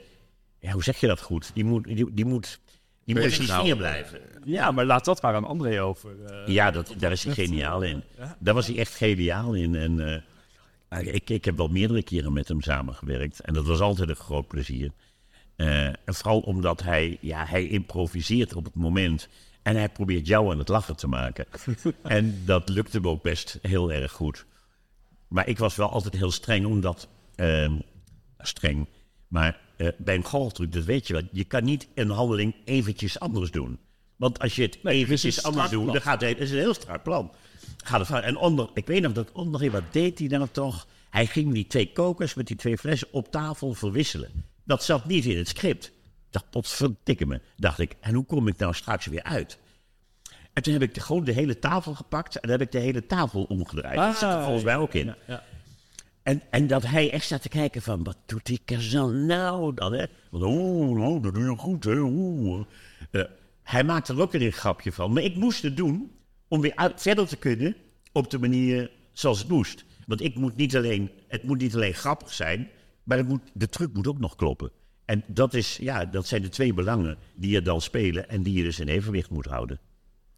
ja, hoe zeg je dat goed? Die moet, die moet, die moet in die houden. blijven. Ja, maar laat dat maar aan André over. eh. Ja, dat, daar is hij geniaal in. Daar was hij echt geniaal in. En, eh, ik, ik heb wel meerdere keren met hem samengewerkt. En dat was altijd een groot plezier. Eh, en vooral omdat hij, ja, hij improviseert op het moment. En hij probeert jou aan het lachen te maken. *laughs* en dat lukte hem ook best heel erg goed. Maar ik was wel altijd heel streng, omdat... ehm, streng. Maar eh, bij een dat weet je wel, je kan niet een handeling eventjes anders doen. Want als je het eventjes een anders doet, dan gaat het, het is een heel strak plan. Gaat. En onder, ik weet nog dat onder, wat deed hij dan toch? Hij ging die twee kokers met die twee flessen op tafel verwisselen. Dat zat niet in het script. Dacht, potverdikke me, dacht ik. En hoe kom ik nou straks weer uit? En toen heb ik de, gewoon de hele tafel gepakt en heb ik de hele tafel omgedraaid. dat zit er Ah, volgens mij ook in. ja. En, en dat hij echt staat te kijken van, wat doet die Kazan nou dan, hè? Want, oh, nou, dat doe je goed, hè? Oeh. Eh, hij maakte er ook weer een grapje van. Maar ik moest het doen om weer uit- verder te kunnen op de manier zoals het moest. Want ik moet niet alleen, het moet niet alleen grappig zijn, maar het moet, de truc moet ook nog kloppen. En dat, is, ja, dat zijn de twee belangen die er dan spelen en die je dus in evenwicht moet houden.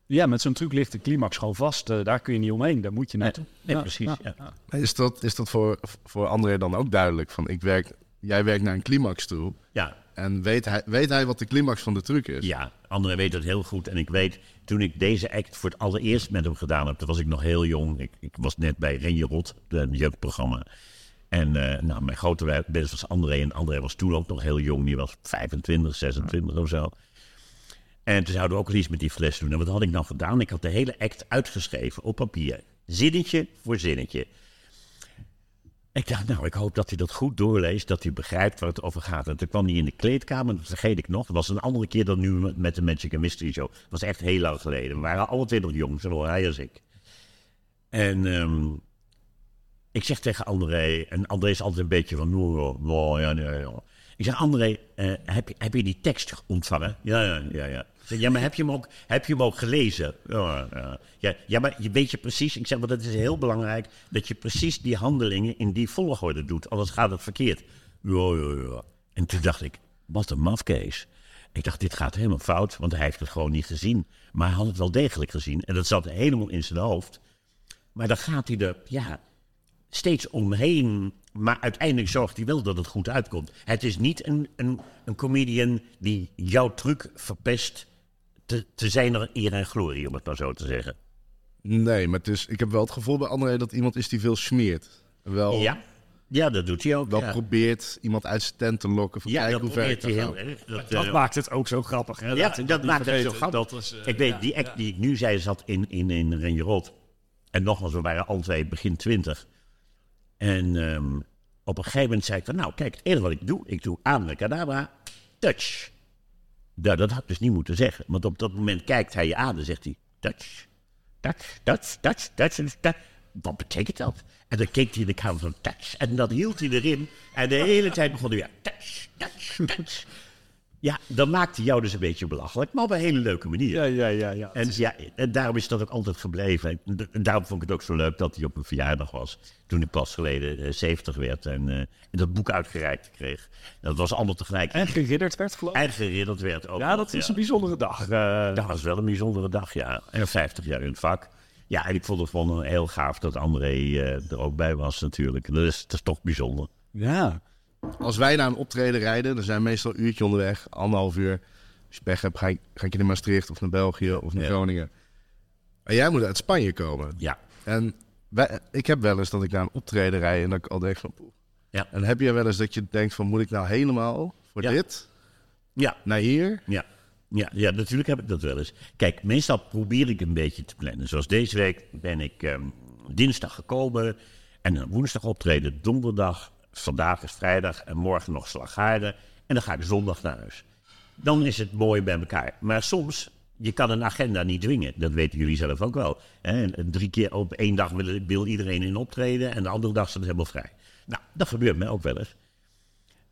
Ja, met zo'n truc ligt de climax gewoon vast. Eh, daar kun je niet omheen. Daar moet je naartoe. Nee, Ja, precies. ja. Ja. Is dat, is dat voor, voor André dan ook duidelijk? Van, ik werk, jij werkt naar een climax toe. Ja, En weet hij, weet hij wat de climax van de truc is? Ja, André weet dat heel goed. En ik weet, toen ik deze act voor het allereerst met hem gedaan heb, toen was ik nog heel jong. Ik, ik was net bij Renje Rot, een jeugdprogramma. En eh, nou, mijn grote best was André. En André was toen ook nog heel jong. Die was 25, 26 of zo. En toen zouden we ook iets met die fles doen. En wat had ik nou gedaan? Ik had de hele act uitgeschreven op papier. Zinnetje voor zinnetje. Ik dacht, nou, ik hoop dat hij dat goed doorleest, dat hij begrijpt waar het over gaat. En toen kwam hij in de kleedkamer, dat vergeet ik nog. Dat was een andere keer dan nu met- de Magic Mystery Show. Dat was echt heel lang geleden. We waren alle twee nog jong, zowel hij als ik. En ehm, ik zeg tegen André, en André is altijd een beetje van, nou, nou, ja, ja, ja. Ik zeg, André, eh, heb, je, heb je die tekst ontvangen? Ja, ja, ja. ja. Ja, maar heb je hem ook, heb je hem ook gelezen? Ja, ja. Maar je weet je precies, ik zeg, maar dat is heel belangrijk, dat je precies die handelingen in die volgorde doet, anders gaat het verkeerd. Ja, ja, ja. En toen dacht ik, wat een mafkees. Ik dacht, dit gaat helemaal fout, want hij heeft het gewoon niet gezien. Maar hij had het wel degelijk gezien en dat zat helemaal in zijn hoofd. Maar dan gaat hij er, ja, steeds omheen. Maar uiteindelijk zorgt hij wel dat het goed uitkomt. Het is niet een, een, een comedian die jouw truc verpest. Te, te zijn er eer en glorie, om het maar zo te zeggen. Nee, maar het is, ik heb wel het gevoel bij André dat iemand is die veel smeert. Wel, Ja, ja dat doet hij ook. wel ja. probeert iemand uit zijn tent te lokken. Van, ja, kijk dat hoe probeert hij heel erg. Dat, Dat eh, maakt het ook zo grappig. Hè? Ja, dat, niet maakt het zo grappig. Dat eh, ik weet, ja, die act ja. die ik nu zei zat in, in, in Renjerot. En nogmaals, we waren al twee begin twintig. En ehm, op een gegeven moment zei ik van, nou kijk, het enige wat ik doe, ik doe Abracadabra, touch. Nou, dat had dus niet moeten zeggen. Want op dat moment kijkt hij je aan en zegt hij, touch, touch, touch, touch, touch, touch. Wat betekent dat? En dan keek hij in de kamer van touch. En dan hield hij erin. En de hele tijd begon hij weer touch, touch, touch. Ja, dan maakt hij jou dus een beetje belachelijk, maar op een hele leuke manier. Ja, ja, ja. ja. En, ja, en daarom is dat ook altijd gebleven. En, daarom vond ik het ook zo leuk dat hij op mijn verjaardag was. Toen ik pas geleden eh, 70 werd en, eh, en dat boek uitgereikt kreeg. Dat was allemaal tegelijk. En geridderd werd geloof ik. En geriddeld werd ook. Ja, dat is een bijzondere dag. eh. dat was wel een bijzondere dag, ja. En 50 jaar in het vak. Ja, en ik vond het gewoon heel gaaf dat André er ook bij was natuurlijk. Dat is, dat is toch bijzonder. ja. Als wij naar een optreden rijden, dan zijn we meestal een uurtje onderweg, anderhalf uur. Als je pech hebt, ga ik, ga ik naar Maastricht of naar België of naar Ja. Groningen. En jij moet uit Spanje komen. Ja. En wij, ik heb wel eens dat ik naar een optreden rijd en dat ik al denk van... poeh. Ja. En heb je wel eens dat je denkt van, moet ik nou helemaal voor Ja. dit Ja, naar hier? Ja. Ja, ja, natuurlijk heb ik dat wel eens. Kijk, meestal probeer ik een beetje te plannen. Zoals deze week ben ik ehm, dinsdag gekomen en dan woensdag optreden, donderdag, vandaag is vrijdag en morgen nog slaghaarden. En dan ga ik zondag naar huis. Dan is het mooi bij elkaar. Maar soms, je kan een agenda niet dwingen. Dat weten jullie zelf ook wel. Drie keer op één dag wil, iedereen in optreden en de andere dag is het helemaal vrij. Nou, dat gebeurt mij ook wel eens.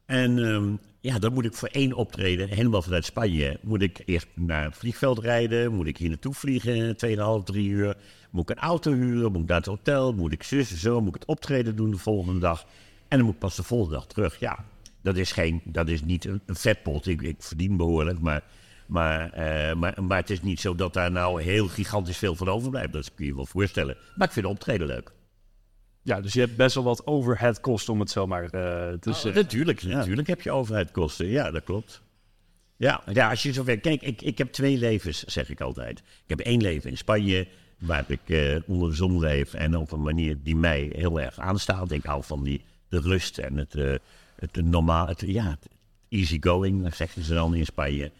En ehm, ja, dan moet ik voor één optreden, helemaal vanuit Spanje, moet ik eerst naar het vliegveld rijden, moet ik hier naartoe vliegen, 2,5, 3 uur. Moet ik een auto huren, moet ik naar het hotel, moet ik zus zo, moet ik het optreden doen de volgende dag. En dan moet ik pas de volgende dag terug. Ja, dat is, geen, dat is niet een, een vetpot. Ik, ik verdien behoorlijk, maar, maar, eh, maar, maar het is niet zo dat daar nou heel gigantisch veel van overblijft. Dat kun je je wel voorstellen. Maar ik vind de optreden leuk. ja, dus je hebt best wel wat overhead kosten om het zo maar eh, te Oh, zeggen. natuurlijk, natuurlijk heb je overheidkosten. Ja, dat klopt. Ja, ja als je zover... Kijk, ik, ik heb twee levens, zeg ik altijd. Ik heb één leven in Spanje, waar ik eh, onder de zon leef... en op een manier die mij heel erg aanstaat. Ik hou van die, de rust en het, eh, het, normaal, het, ja, het, easy going, dat zeggen ze dan in Spanje.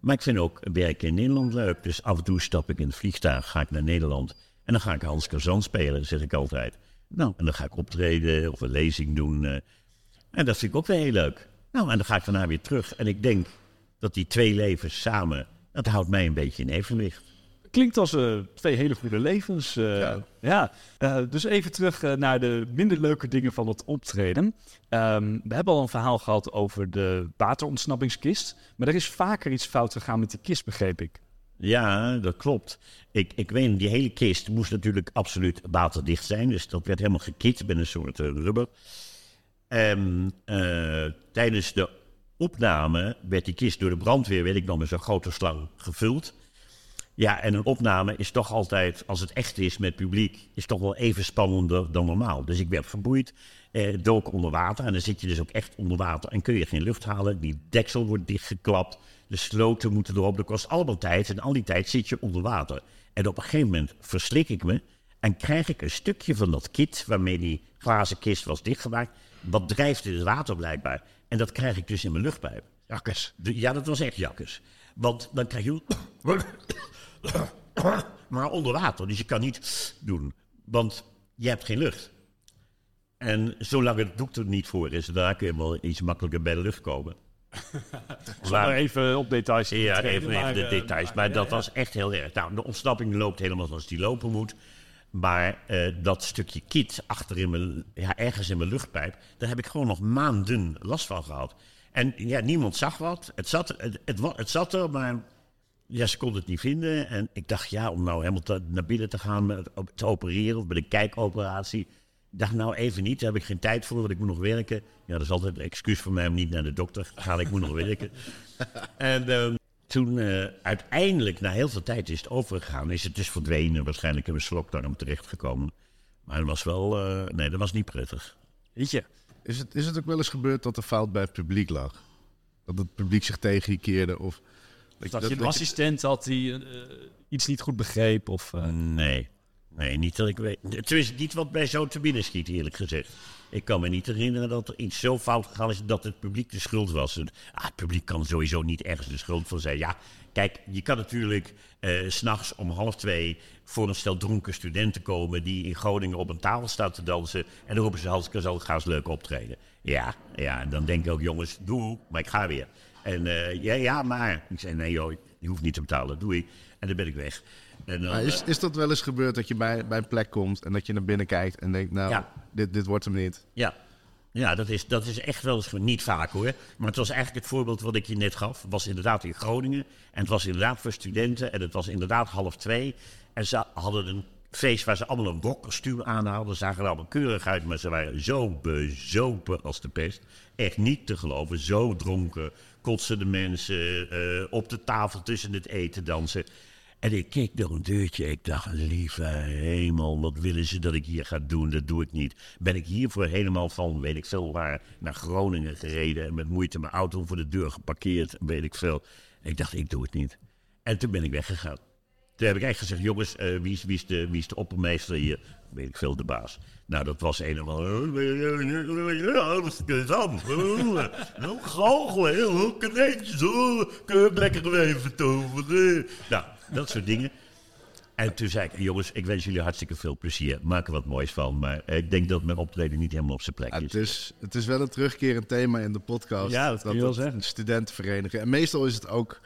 Maar ik vind ook werken in Nederland leuk. Dus af en toe stap ik in het vliegtuig, ga ik naar Nederland. En dan ga ik Hans Kazan spelen, zeg ik altijd. Nou, en dan ga ik optreden of een lezing doen. eh. en dat vind ik ook weer heel leuk. Nou, en dan ga ik daarna weer terug. En ik denk dat die twee levens samen, dat houdt mij een beetje in evenwicht. Klinkt als eh, twee hele goede levens. eh, Ja. ja. Eh, dus even terug naar de minder leuke dingen van het optreden. Ehm, we hebben al een verhaal gehad over de waterontsnappingskist. Maar er is vaker iets fout gegaan met die kist, begreep ik. Ja, dat klopt. Ik, ik weet, die hele kist moest natuurlijk absoluut waterdicht zijn. Dus dat werd helemaal gekit met een soort rubber. En eh, tijdens de opname werd die kist door de brandweer, weet ik nog, met zo'n grote slang gevuld. Ja, en een opname is toch altijd, als het echt is met publiek, is toch wel even spannender dan normaal. Dus ik werd verboeid, eh, dook onder water. En dan zit je dus ook echt onder water en kun je geen lucht halen. Die deksel wordt dichtgeklapt, de sloten moeten erop. Dat kost allemaal tijd en al die tijd zit je onder water. En op een gegeven moment verslik ik me en krijg ik een stukje van dat kit waarmee die glazen kist was dichtgemaakt. Wat drijft in het water blijkbaar. En dat krijg ik dus in mijn luchtpijp. Jakkes. Ja, dat was echt jakkes. Want dan krijg je... maar onder water, dus je kan niet doen. Want je hebt geen lucht. En zolang het doek er niet voor is, daar kun je wel iets makkelijker bij de lucht komen. *laughs* Even op details. Ja, even, even maar, de eh, details. maar- dat was echt heel erg. Nou, de ontsnapping loopt helemaal zoals die lopen moet. Maar eh, dat stukje kit achter in mijn, ja, ergens in mijn luchtpijp, daar heb ik gewoon nog maanden last van gehad. En ja, niemand zag wat. Het zat, het, het, het zat er, maar ja, ze konden het niet vinden. En ik dacht, ja, om nou helemaal te- naar binnen te gaan met, te opereren of met een kijkoperatie. Ik dacht, nou even niet, daar heb ik geen tijd voor, want ik moet nog werken. Ja, dat is altijd een excuus voor mij om niet naar de dokter te gaan. Ik moet nog werken. *laughs* En ehm, toen eh, uiteindelijk, na heel veel tijd, is het overgegaan. Is het dus verdwenen, waarschijnlijk in mijn slokdarm terechtgekomen. Maar dat was wel, eh, nee, dat was niet prettig. Weet je, Is het, is het ook wel eens gebeurd dat de fout bij het publiek lag? Dat het publiek zich tegen je keerde? Of dat, dat, je een assistent had die eh, iets niet goed begreep. Of, eh, Nee, nee, niet dat ik weet. Het is niet wat mij zo te binnen schiet, eerlijk gezegd. Ik kan me niet herinneren dat er iets zo fout gegaan is dat het publiek de schuld was. En, Ah, het publiek kan sowieso niet ergens de schuld van zijn. Ja, kijk, je kan natuurlijk eh, s s'nachts om half twee voor een stel dronken studenten komen die in Groningen op een tafel staan te dansen. En dan roepen ze zo ga eens leuk optreden. Ja, ja, en dan denk ik ook, jongens, doe, maar ik ga weer. En eh, ja, ja, maar. Ik zei, nee joh, je hoeft niet te betalen, doei. En dan ben ik weg. En dan, Maar is, is dat wel eens gebeurd dat je bij, bij een plek komt en dat je naar binnen kijkt en denkt, nou, Ja. dit, dit wordt hem niet? Ja, ja dat, is, dat is echt wel eens niet vaak hoor. Maar het was eigenlijk het voorbeeld wat ik je net gaf. Het was inderdaad in Groningen. En het was inderdaad voor studenten. En het was inderdaad half twee. En ze hadden een feest waar ze allemaal een rokkostuum aan hadden. Zagen er allemaal keurig uit. Maar ze waren zo bezopen als de pest. Echt niet te geloven. Zo dronken. Kotsen de mensen eh, op de tafel tussen het eten dansen. En ik keek door een deurtje. Ik dacht, lieve hemel, wat willen ze dat ik hier ga doen? Dat doe ik niet. Ben ik hiervoor helemaal van, weet ik veel waar, naar Groningen gereden. En met moeite mijn auto voor de deur geparkeerd, weet ik veel. Ik dacht, ik doe het niet. En toen ben ik weggegaan. Toen heb ik echt gezegd, jongens, eh, wie, is, wie, is de, wie is de oppermeester hier? Weet ik veel, de baas. Nou, dat was een of andere... Nou, goochelen, heel kanetjes, hoor. Kun je lekker even toveren. Nou, dat soort dingen. En toen zei ik, jongens, ik wens jullie hartstikke veel plezier. Maak er wat moois van. Maar ik denk dat mijn optreden niet helemaal op zijn plek Ja, is. het, is het is wel een terugkerend thema in de podcast. Ja, dat kun je wel zeggen. Studentenvereniging. En meestal is het ook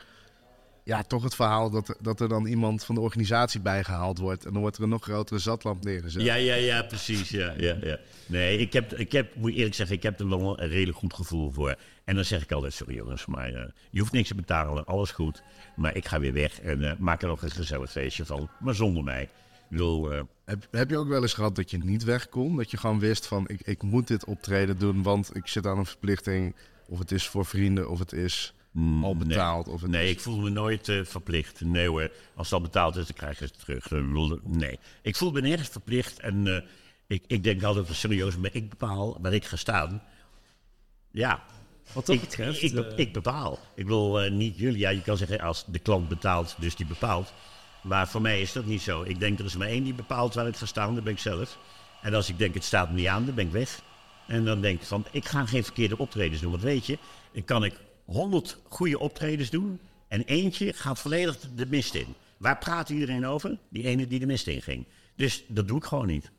ja, toch het verhaal dat, er- dat er dan iemand van de organisatie bijgehaald wordt. En dan wordt er een nog grotere zatlamp neergezet. Ja, ja, ja, precies. Ja, ja, ja. Nee, ik heb, ik heb, moet eerlijk zeggen, ik heb er wel een redelijk goed gevoel voor. En dan zeg ik altijd, sorry jongens, maar eh, je hoeft niks te betalen, alles goed. Maar ik ga weer weg en eh, maak er nog een gezellig feestje van. Maar zonder mij. Ik bedoel, eh, Heb, heb je ook wel eens gehad dat je niet weg kon? Dat je gewoon wist van, ik, ik moet dit optreden doen, want ik zit aan een verplichting. Of het is voor vrienden, of het is al nee. betaald. Of het Nee, ik voel me nooit eh, verplicht. Nee hoor, als dat betaald is, dan krijg je het terug. Ik bedoel, Nee, ik voel me nergens verplicht. En eh, ik, ik denk altijd serieus, maar ik bepaal waar ik ga staan. Ja, wat dat ik, betreft... ik, eh, ik bepaal. Ik wil eh, niet jullie. Ja, je kan zeggen als de klant betaalt, dus die bepaalt. Maar voor mij is dat niet zo. Ik denk er is maar één die bepaalt waar ik ga staan, dat ben ik zelf. En als ik denk het staat me niet aan, dan ben ik weg. En dan denk ik van, ik ga geen verkeerde optredens doen. Want weet je, ik kan ik honderd goede optredens doen en eentje gaat volledig de mist in. Waar praat iedereen over? Die ene die de mist in ging. Dus dat doe ik gewoon niet.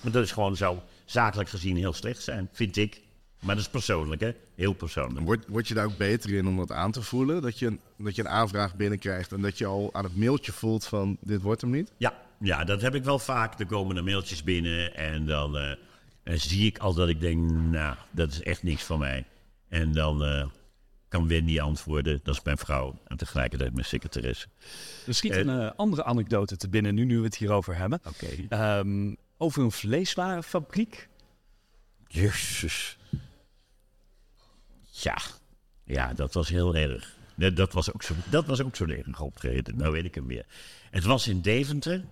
Want dat is gewoon zo zakelijk gezien heel slecht zijn, vind ik. Maar dat is persoonlijk, hè? Heel persoonlijk. Word, word je daar ook beter in om dat aan te voelen? Dat je, een, dat je een aanvraag binnenkrijgt en dat je al aan het mailtje voelt van dit wordt hem niet? Ja, ja, dat heb ik wel vaak. Er komen er mailtjes binnen en dan eh, zie ik al dat ik denk, nou, dat is echt niks voor mij. En dan eh, kan Wendy antwoorden, dat is mijn vrouw en tegelijkertijd mijn secretaresse. Er schiet een eh, andere anekdote te binnen, nu, nu we het hierover hebben. Oké. Ehm, over een vleeswarenfabriek. Jezus. Ja. ja, dat was heel erg. Dat was ook zo- dat was ook zo'n erg optreden. Nou weet ik hem weer. Het was in Deventer.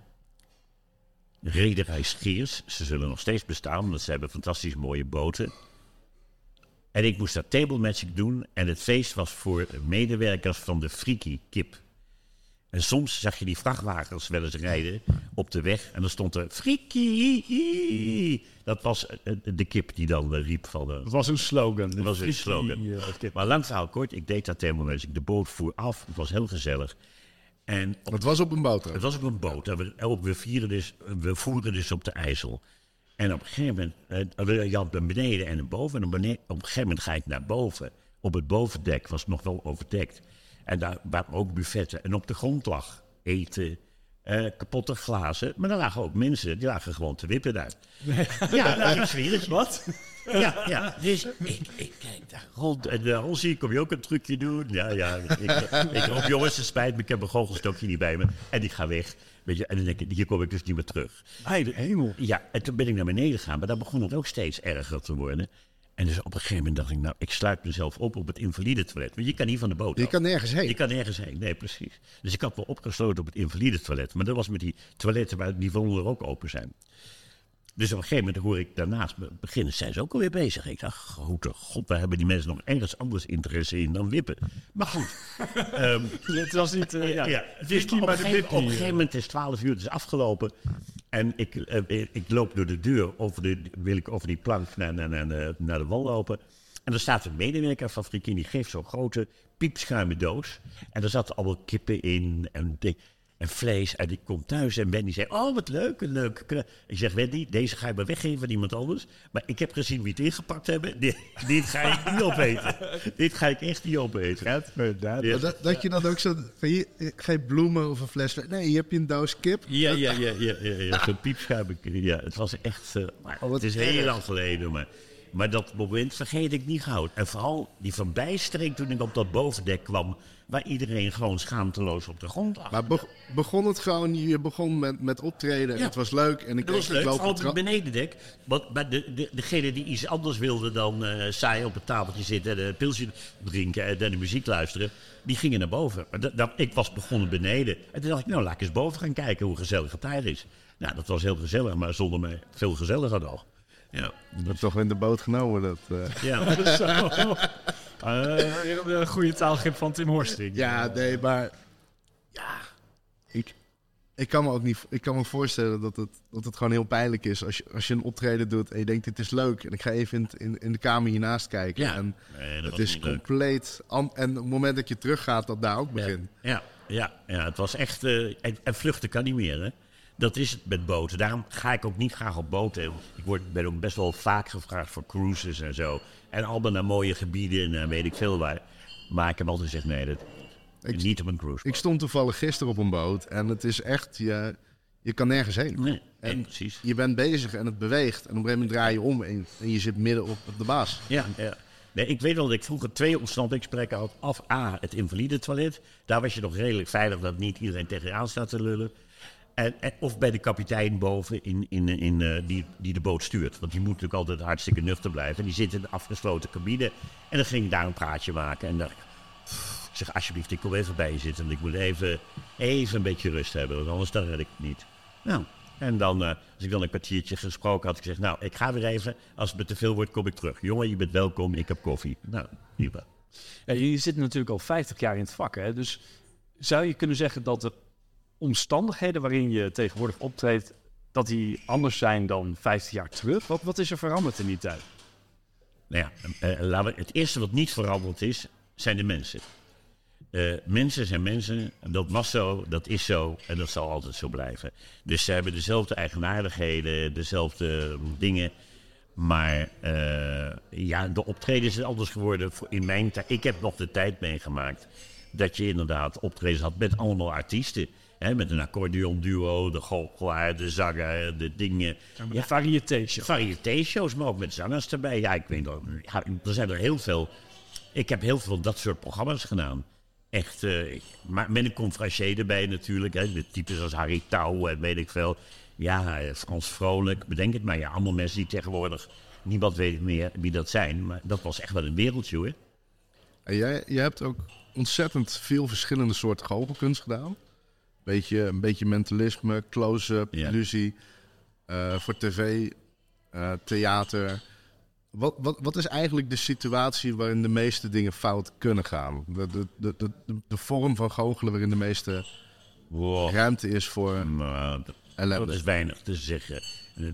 Rederij Scheers. Ze zullen nog steeds bestaan, omdat ze hebben fantastisch mooie boten. En ik moest daar table magic doen. En het feest was voor medewerkers van de Friki Kip. En soms zag je die vrachtwagens wel eens rijden op de weg. En dan stond er Friki. Dat was eh, de kip die dan eh, riep van... eh, Dat was een slogan. dat was een slogan. Maar lang verhaal kort, ik deed dat helemaal magic. De boot voer af, het was heel gezellig. En op- Het was op een boot. het was op een boot. En we, we, vieren dus, we voeren dus op de IJssel. En op een gegeven moment, eh, je had beneden en boven. En op, op een gegeven moment ga ik naar boven. Op het bovendek was het nog wel overdekt. En daar waren ook buffetten. En op de grond lag eten, eh, kapotte glazen. Maar daar lagen ook mensen, die lagen gewoon te wippen daar. Ja, nou, ik zweer het. Wat? Ja, ja. Dus ik, ik kijk daar rond. En uh, Hansie, kom je ook een trucje doen? Ja, ja. Ik, ik roep, jongens, het spijt me, ik heb mijn goochelstokje niet bij me. En ik ga weg. Weet je, en dan denk ik, hier kom ik dus niet meer terug. De hemel. Ja, en toen ben ik naar beneden gegaan, maar daar begon het ook steeds erger te worden. En dus op een gegeven moment dacht ik, nou, ik sluit mezelf op op het invalide toilet. Want je kan niet van de boot Je kan nergens heen. Je kan nergens heen, nee, precies. Dus ik had me opgesloten op het invalide toilet. Maar dat was met die toiletten waar die van onder ook open zijn. Dus op een gegeven moment hoor ik daarnaast be- beginnen, zijn ze ook alweer bezig. Ik dacht, grote god, waar hebben die mensen nog ergens anders interesse in dan wippen? Maar goed, *laughs* ehm, Het was niet... eh, ja. ja, het is Whisky op, bij de gegeven, op een gegeven moment is het 12 uur, het is afgelopen. En ik, eh, ik loop door de deur, over de, wil ik over die plank naar, naar, naar, naar- de wal lopen. En er staat een medewerker van Frikien, die geeft zo'n grote piepschuime doos. En er zaten allemaal kippen in en, ding- en vlees. En ik kom thuis en Wendy zei, oh wat leuk, een leuk. kna-" Ik zeg, Wendy, deze ga je maar weggeven aan iemand anders. Maar ik heb gezien wie het ingepakt hebben. Dit, dit ga ik niet opeten. *laughs* dit ga ik echt niet opeten. Ja. Dat, dat je dan ook zo... Van eh, geen bloemen of een fles... Nee, hier heb je een doos kip. Ja, ja, ja, ja, ja, ja. zo'n piepschuim. Ja, het was echt. maar Oh, wat het is heel lang geleden, maar, maar dat moment vergeet ik niet gauw. En vooral die verbijstering toen ik op dat bovendek kwam, waar iedereen gewoon schaamteloos op de grond lag. Maar be- begon het gewoon... Je begon met, met optreden. en Ja. Het was leuk. En ik, dat was ik leuk, loop vooral op het benedendek. Want maar de, de, degene die iets anders wilde dan eh saai op het tafeltje zitten en een pilsje drinken en naar de muziek luisteren, die gingen naar boven. Maar dat, dat- ik was begonnen beneden. En toen dacht ik, nou laat ik eens boven gaan kijken hoe gezellig het daar is. Nou, dat was heel gezellig, maar zonder mij veel gezelliger nog. Ja, Ik ben toch in de boot genomen. Dat, eh. ja. Zo. *laughs* *laughs* Eh, een goede taalgrip van Tim Horsting. Ja, nee, maar... Ja, ik, ik kan me ook niet... Ik kan me voorstellen dat het, dat het gewoon heel pijnlijk is... Als je, als je een optreden doet en je denkt, dit is leuk... en ik ga even in, in, in de kamer hiernaast kijken. Ja. En Nee, dat het is compleet... an- en op het moment dat je teruggaat, dat daar ook begint. Ja, ja, ja, het was echt. eh, en, en vluchten kan niet meer, hè? Dat is het met boten. Daarom ga ik ook niet graag op boten. Ik word, ben ook best wel vaak gevraagd voor cruises en zo. En allemaal naar mooie gebieden en eh, weet ik veel waar. Maar ik heb altijd gezegd: nee, dat, Ik- niet op een cruise. Ik stond toevallig gisteren op een boot en het is echt... Je, je kan nergens heen. Nee, En nee, precies. je bent bezig en het beweegt. En op een gegeven moment draai je om en, en je zit midden op de baas. Ja, ja. Nee, ik weet wel dat ik vroeger twee ontsnappingsprekken had. Af A, het invalide toilet. Daar was je nog redelijk veilig dat niet iedereen tegen je aan staat te lullen. En, of bij de kapitein boven in, in, in, eh, die, die de boot stuurt. Want die moet natuurlijk altijd hartstikke nuchter blijven. En die zit in de afgesloten cabine. En dan ging ik daar een praatje maken. En dacht ik, zeg alsjeblieft, ik kom even bij je zitten. Want ik moet even, even een beetje rust hebben. Want anders dan red ik het niet. Nou, en dan, eh, als ik dan een kwartiertje gesproken had, ik gezegd, nou, ik ga weer even. Als het me te veel wordt, kom ik terug. Jongen, je bent welkom, ik heb koffie. Nou, prima. Ja, je zit natuurlijk al 50 jaar in het vak, hè? dus zou je kunnen zeggen dat de omstandigheden waarin je tegenwoordig optreedt, dat die anders zijn dan 50 jaar terug? Wat, wat is er veranderd in die tijd? Nou ja, eh, laten we, het eerste wat niet veranderd is, zijn de mensen. Eh, mensen zijn mensen, en dat was zo, dat is zo en dat zal altijd zo blijven. Dus ze hebben dezelfde eigenaardigheden, dezelfde dingen. Maar ja, de optredens is anders geworden in mijn. Ik heb nog de tijd meegemaakt dat je inderdaad optredens had met allemaal artiesten. Hè, met een accordeon duo, de goochelaar, de zanger, de dingen. Ja, variété-shows. Variété-shows, maar ook met zangers erbij. Ja, ik weet nog, ja, er zijn er heel veel. Ik heb heel veel dat soort programma's gedaan. Echt, uh, maar met een conferencier erbij natuurlijk. Hè, met types als Harry Touw en weet ik veel. Ja, Frans Vrolijk, bedenk het maar. Ja, allemaal mensen die tegenwoordig... Niemand weet meer wie dat zijn. Maar dat was echt wel een wereldje, hoor. En jij, jij hebt ook ontzettend veel verschillende soorten goochelkunst gedaan. Beetje, een beetje mentalisme, close-up, Ja. illusie. eh, voor tv, eh, theater. Wat, wat, wat is eigenlijk de situatie waarin de meeste dingen fout kunnen gaan? De, de, de, de, de- vorm van goochelen waarin de meeste Wow. ruimte is voor dat, ellende. dat is weinig te zeggen.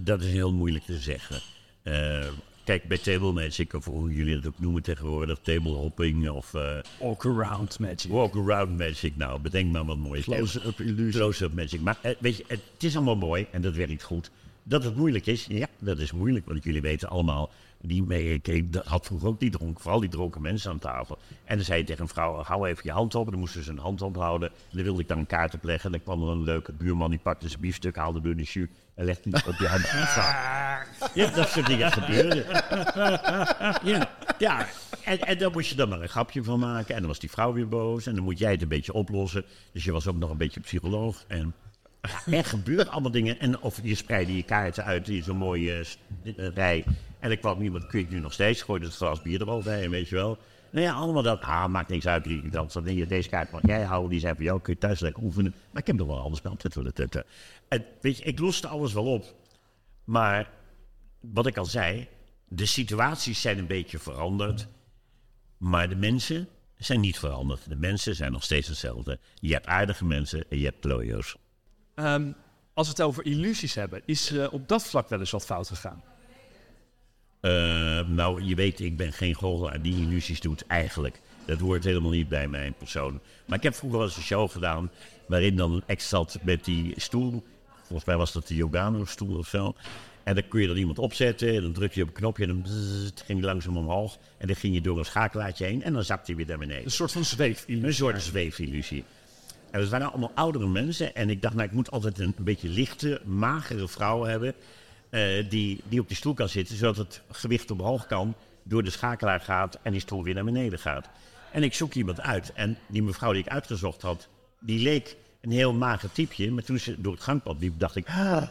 Dat is heel moeilijk te zeggen. Eh, kijk, bij table magic, of hoe jullie het ook noemen tegenwoordig, table hopping of eh Walk-around magic. walk-around magic. Nou, bedenk maar wat moois. Close-up illusie. Close-up magic. Maar eh, weet je, het is allemaal mooi en dat werkt goed. Dat het moeilijk is, ja, dat is moeilijk. Want jullie weten allemaal, die mee, ik, ik had vroeger ook die dronken, vooral die dronken mensen aan tafel. En dan zei je tegen een vrouw, hou even je hand op. En dan moesten ze een hand ophouden. En dan wilde ik dan een kaart opleggen. En dan kwam er een leuke buurman, die pakte zijn biefstuk, haalde door de jus en legde die op je hand. *laughs* Ja, dat soort dingen gebeuren. *laughs* Ja, ja. En, en dan moest je dan maar een grapje van maken. En dan was die vrouw weer boos. En dan moet jij het een beetje oplossen. Dus je was ook nog een beetje psycholoog. En er gebeuren allemaal dingen. En of je spreidde je kaarten uit in zo'n mooie eh, eh, rij. En er kwam iemand, kun je het nu nog steeds gooien, dat glas bier er al bij, weet je wel. Nou ja, allemaal dat. Ah, maakt niks uit, denk je, deze kaart mag jij houden. Die zei van, jou kun je thuis lekker oefenen. Maar ik heb er wel anders bij. En weet je, ik loste alles wel op. Maar wat ik al zei, de situaties zijn een beetje veranderd. Maar de mensen zijn niet veranderd. De mensen zijn nog steeds hetzelfde. Je hebt aardige mensen en je hebt klojo's. Ehm, als we het over illusies hebben, is eh, op dat vlak wel eens wat fout gegaan. Eh, nou, je weet, ik ben geen goochelaar die illusies doet, eigenlijk. Dat hoort helemaal niet bij mijn persoon. Maar ik heb vroeger wel eens een show gedaan... waarin dan een ex zat met die stoel. Volgens mij was dat de Yogano-stoel of zo. En dan kun je dan iemand opzetten... en dan druk je op een knopje en dan ging hij langzaam omhoog. En dan ging je door een schakelaartje heen... en dan zakte hij weer naar beneden. Een soort van zweefillusie. Een soort zweefillusie. En waren allemaal oudere mensen. En ik dacht, nou, ik moet altijd een, beetje lichte, magere vrouw hebben. eh, die, die op die stoel kan zitten, zodat het gewicht omhoog kan. Door de schakelaar gaat en die stoel weer naar beneden gaat. En ik zoek iemand uit. En die mevrouw die ik uitgezocht had, die leek een heel mager typeje. Maar toen ze door het gangpad liep, dacht ik... Ah,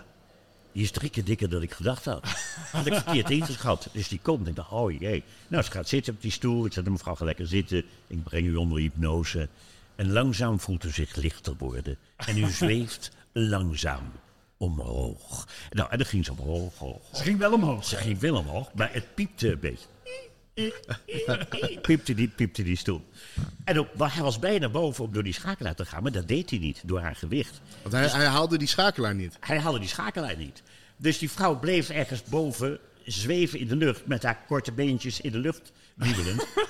die is drie keer dikker dan ik gedacht had. Had ik verkeerd *laughs* ingeschat. Dus die komt en ik dacht, oh jee. Nou, ze gaat zitten op die stoel. Ik zet de mevrouw ga lekker zitten. Ik breng u onder hypnose. En langzaam voelt u zich lichter worden. En u zweeft langzaam omhoog. Nou, en dan ging ze omhoog, hoog, hoog. Ze ging wel omhoog. Ze ging wel omhoog, maar het piepte een beetje. *laughs* piepte, die, piepte die stoel. En maar hij was bijna boven om door die schakelaar te gaan, maar dat deed hij niet door haar gewicht. Want hij, hij haalde die schakelaar niet. Hij haalde die schakelaar niet. Dus die vrouw bleef ergens boven zweven in de lucht met haar korte beentjes in de lucht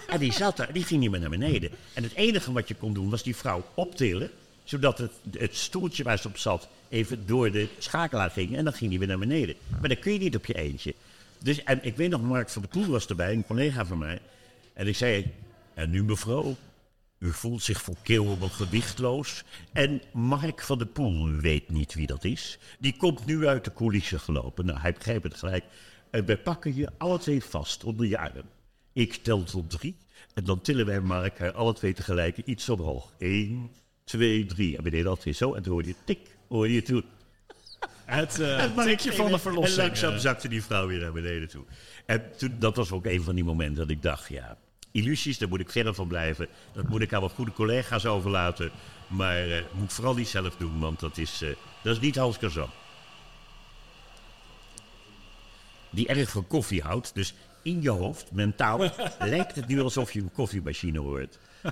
en die zat daar, die ging niet meer naar beneden. En het enige wat je kon doen was die vrouw optillen, zodat het, het stoeltje waar ze op zat even door de schakelaar ging. En dan ging die weer naar beneden. Maar dat kun je niet op je eentje. Dus, en ik weet nog, Mark van der Poel was erbij, een collega van mij. En ik zei, en nu mevrouw, u voelt zich volkomen gewichtloos. En Mark van der Poel, u weet niet wie dat is. Die komt nu uit de coulissen gelopen. Nou, hij begreep het gelijk. En wij pakken je alle twee vast onder je arm. Ik tel tot drie. En dan tillen wij Mark haar alle twee tegelijk iets omhoog. Eén, twee, drie. En we deden weer zo. En toen hoorde je tik, hoorde je toen. Het uh, En Mark tikje van de En verlossing. langzaam eh. zakte die vrouw weer naar beneden toe. En toen, dat was ook een van die momenten dat ik dacht, ja, illusies, daar moet ik verder van blijven. Dat moet ik aan wat goede collega's overlaten. Maar eh moet vooral niet zelf doen, want dat is, eh, dat is niet Hans Kazan. Die erg van koffie houdt, dus in je hoofd, mentaal, *laughs* lijkt het nu alsof je een koffiemachine hoort. *laughs*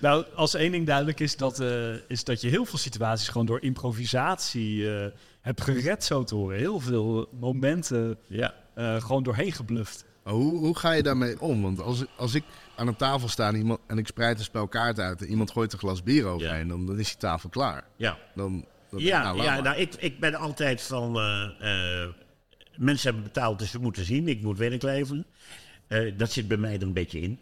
Nou, als één ding duidelijk is, dat, eh, is dat je heel veel situaties gewoon door improvisatie eh, hebt gered, zo te horen. Heel veel momenten Ja. eh, gewoon doorheen gebluft. Hoe, hoe ga je daarmee om? Want als, als ik aan een tafel sta en, iemand, en ik spreid een spel kaart uit... en iemand gooit een glas bier overheen, dan, dan is die tafel klaar. Ja, Dan, dan ja, nou, ja nou, ik, ik ben altijd van... eh, eh, mensen hebben betaald, dus ze moeten zien. Ik moet werk leveren. Eh, dat zit bij mij er een beetje in.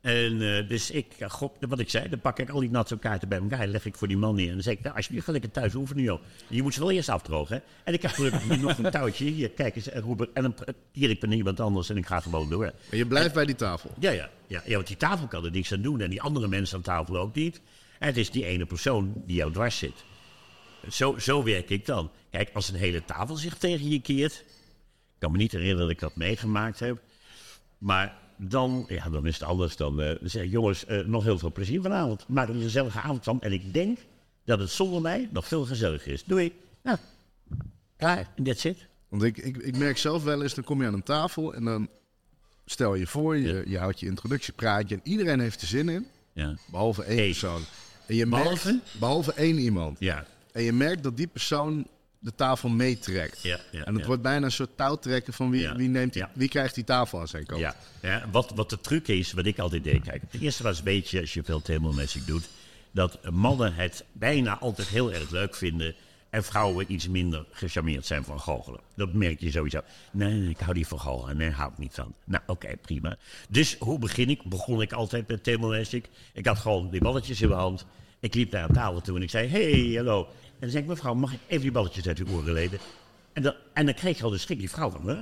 En eh, dus ik, ja, god, wat ik zei, dan pak ik al die natte kaarten bij elkaar, leg ik voor die man neer. En dan zeg ik, nou, alsjeblieft, ga lekker thuis oefenen, joh. Je moet ze wel eerst afdrogen, hè. En ik heb gelukkig hier nog een touwtje. Hier, kijk eens, en Robert, en een Erik ben iemand anders en ik ga gewoon door. Maar je blijft bij die tafel. Ja, ja, ja, ja, want die tafel kan er niks aan doen en die andere mensen aan tafel ook niet. En het is die ene persoon die jou dwars zit. Zo, zo werk ik dan. Kijk, als een hele tafel zich tegen je keert. Ik kan me niet herinneren dat ik dat meegemaakt heb. Maar dan, ja, dan is het anders. Dan, zeg ik, jongens, eh, nog heel veel plezier vanavond. Maak er een gezellige avond van. En ik denk dat het zonder mij nog veel gezelliger is. Doei. Nou, klaar. En that's it. Want ik, ik, ik merk zelf wel eens, dan kom je aan een tafel en dan stel je voor, je, je houdt je introductiepraatje en iedereen heeft er zin in, Ja. behalve één persoon. En je merkt, Behalve? behalve één iemand. Ja. En je merkt dat die persoon de tafel meetrekt. Ja, ja, en het ja. wordt bijna een soort touwtrekken van wie, wie, neemt die, wie krijgt die tafel aan zijn kant. Ja, ja wat, wat de truc is, wat ik altijd deed. Kijk, het eerste was een beetje, als je veel themelmagic doet, dat mannen het bijna altijd heel erg leuk vinden en vrouwen iets minder gecharmeerd zijn van goochelen. Dat merk je sowieso. Nee, ik hou niet van goochelen. Nee, hou ik niet van. Nou, oké, prima. Dus hoe begin ik? Begon ik altijd met themelmagic. Ik had gewoon die balletjes in mijn hand. Ik liep naar een tafel toe en ik zei, hey, hallo. En dan zei ik, mevrouw, mag ik even die balletjes uit uw oren leden? En dan, en dan kreeg je al de schrik, die vrouw van, hè?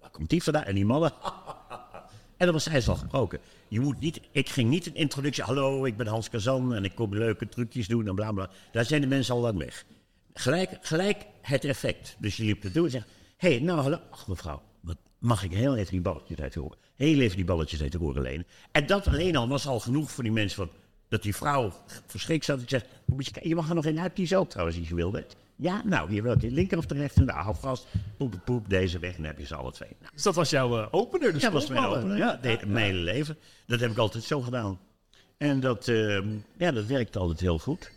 Waar komt die vandaan? En die mannen, *laughs* en dan was hij al gebroken. Je moet niet, ik ging niet een introductie. Hallo, ik ben Hans Kazan en ik kom leuke trucjes doen en bla bla. Daar zijn de mensen al lang weg. Gelijk, gelijk het effect. Dus je liep toe en zegt: Hé, hey, nou hallo. Ach mevrouw, wat, mag ik heel even die balletjes uit horen? Heel even die balletjes uit de oren lenen. En dat alleen al was al genoeg voor die mensen. Van, dat die vrouw verschrikt zat. Ik zeg: "Moet je, mag er nog een uitkiezen ook trouwens, als je wil. Ja, nou, hier wil ik de linker of de rechter. Nou, hou vast. Poep, poep, deze weg. En dan heb je ze alle twee. Nou, Dus dat was jouw eh, opener, de ja, dat was mijn opener. Ja, mijn hele leven. Dat heb ik altijd zo gedaan. En dat, ehm, ja, dat werkt altijd heel goed.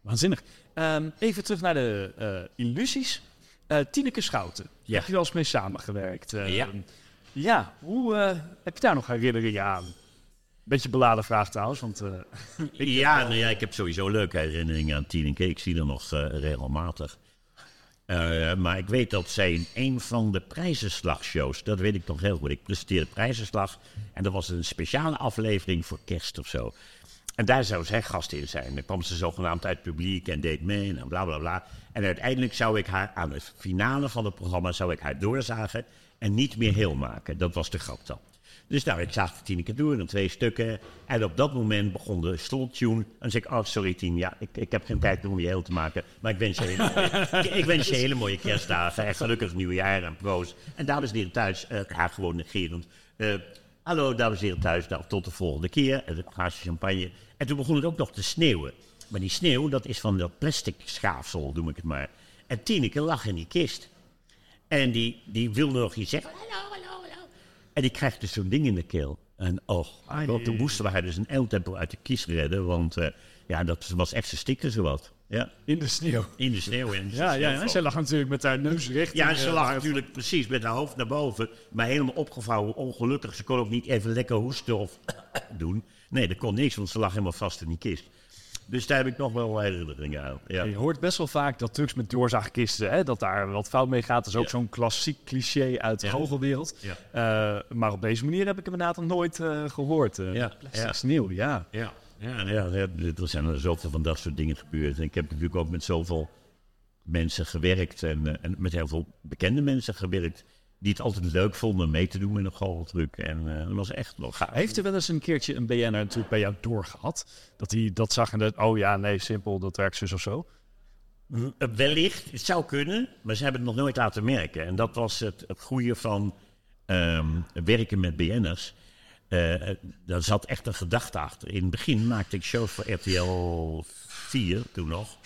Waanzinnig. Ehm, even terug naar de eh, illusies. Eh Tineke Schouten. Ja. Heb je wel eens mee samengewerkt? Ja. Ja, hoe heb je daar nog herinneringen aan? Beetje beladen vraag trouwens, want eh, *laughs* ja, nou ja, ik heb sowieso leuke herinneringen aan Tineke. Ik zie haar nog eh, regelmatig. Eh, maar ik weet dat zij in een van de prijzenslagshows, dat weet ik nog heel goed. Ik presenteerde prijzenslag en dat was een speciale aflevering voor kerst of zo. En daar zou zij gast in zijn. Dan kwam ze zogenaamd uit het publiek en deed mee en bla bla bla. En uiteindelijk zou ik haar aan de finale van het programma zou ik haar doorzagen en niet meer heel maken. Dat was de grap dan. Dus nou, ik zag Tineke door, dan twee stukken. En op dat moment begon de slottune. En dan zei ik, oh sorry Tien, ja, ik, ik heb geen tijd om je heel te maken. Maar ik wens je hele mooie, ik, *laughs* ik wens je hele mooie kerstdagen. En gelukkig nieuwjaar en proost. En dames en heren thuis, eh haar gewoon negerend. Eh, hallo dames en heren thuis, nou, tot de volgende keer. En een glaasje champagne. En toen begon het ook nog te sneeuwen. Maar die sneeuw, dat is van dat plastic schaafsel, noem ik het maar. En Tineke lag in die kist. En die, die wilde nog iets zeggen. Hallo, hallo. En die krijgt dus zo'n ding in de keel. En oh, God, toen moesten we haar dus een eindtempo uit de kies redden. Want eh, ja, dat was echt, ze stikte zowat. Ja, in de sneeuw. in de sneeuw. En Ja, ja, ja, zij lag natuurlijk met haar neus recht. ja, ze eh, lag natuurlijk precies met haar hoofd naar boven. Maar helemaal opgevouwen, ongelukkig. Ze kon ook niet even lekker hoesten of *coughs* doen. Nee, dat kon niks, want ze lag helemaal vast in die kist. Dus daar heb ik nog wel herinneringen aan. Ja. Je hoort best wel vaak dat trucks met doorzaagkisten, hè, dat daar wat fout mee gaat. Dat is ook Ja. zo'n klassiek cliché uit de Ja. goochelwereld. Ja. Eh, maar op deze manier heb ik hem inderdaad nog nooit eh, gehoord. eh, Ja, plastic ja. sneeuw, ja. Ja, ja, ja, er zijn er zoveel van dat soort dingen gebeurd. En ik heb natuurlijk ook met zoveel mensen gewerkt en, en met heel veel bekende mensen gewerkt. Die het altijd leuk vonden mee te doen met een goocheltruc. En eh, dat was echt nog gaaf. Heeft er wel eens een keertje een BN'er natuurlijk bij jou doorgehad? Dat hij dat zag en dat, oh ja, nee, simpel, dat werkt zus of zo. Uh, Wellicht, het zou kunnen, maar ze hebben het nog nooit laten merken. En dat was het, het goede van ehm, werken met BN'ers. Eh, daar zat echt een gedachte achter. In het begin maakte ik shows voor RTL 4, toen nog.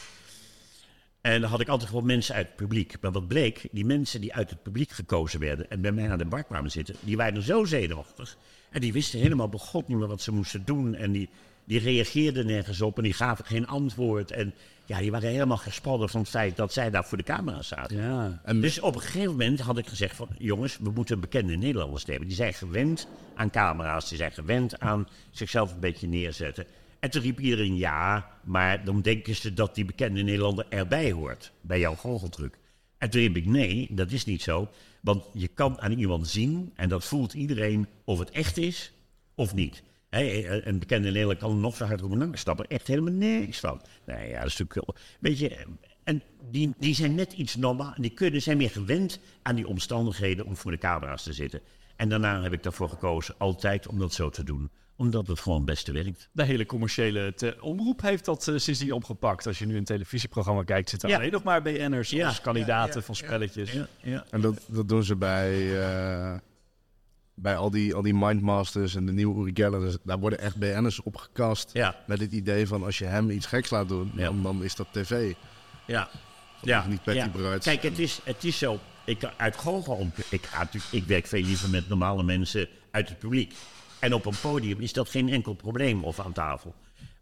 En dan had ik altijd gewoon mensen uit het publiek. Maar wat bleek, die mensen die uit het publiek gekozen werden en bij mij aan de bar kwamen zitten, die waren zo zenuwachtig. En die wisten helemaal begot niet meer wat ze moesten doen. En die, die reageerden nergens op en die gaven geen antwoord. En ja, die waren helemaal gespannen van het feit dat zij daar voor de camera zaten. Ja. En Dus op een gegeven moment had ik gezegd van... jongens, we moeten bekende Nederlanders nemen. Die zijn gewend aan camera's, die zijn gewend aan zichzelf een beetje neerzetten. En toen riep iedereen ja, maar dan denken ze dat die bekende Nederlander erbij hoort. Bij jouw goocheltruc. En toen riep ik nee, dat is niet zo. Want je kan aan iemand zien, en dat voelt iedereen of het echt is of niet. Een bekende Nederlander kan nog zo hard nou, ik snap er echt helemaal niks van. Nee, ja, dat is natuurlijk. Weet je, en die, die zijn net iets normaal, die kunnen, zijn meer gewend aan die omstandigheden om voor de camera's te zitten. En daarna heb ik daarvoor gekozen altijd om dat zo te doen. Omdat het gewoon het beste werkt. De hele commerciële te- omroep heeft dat eh, sindsdien opgepakt. Als je nu een televisieprogramma kijkt, zitten Ja. alleen nog maar BN'ers Ja. als kandidaten van spelletjes. Ja, ja. En dat, dat doen ze bij, eh, bij al, die, al die Mindmasters en de nieuwe Uri Geller. Dus daar worden echt BN'ers opgekast. Ja. Met het idee van als je hem iets geks laat doen, Ja. dan, dan is dat tv. Ja. Ja, niet Patty Bruids. Kijk, het is, het is zo. Ik, uit goochel, ik, ga natuurlijk- ik werk veel liever met normale mensen uit het publiek. En op een podium is dat geen enkel probleem of aan tafel.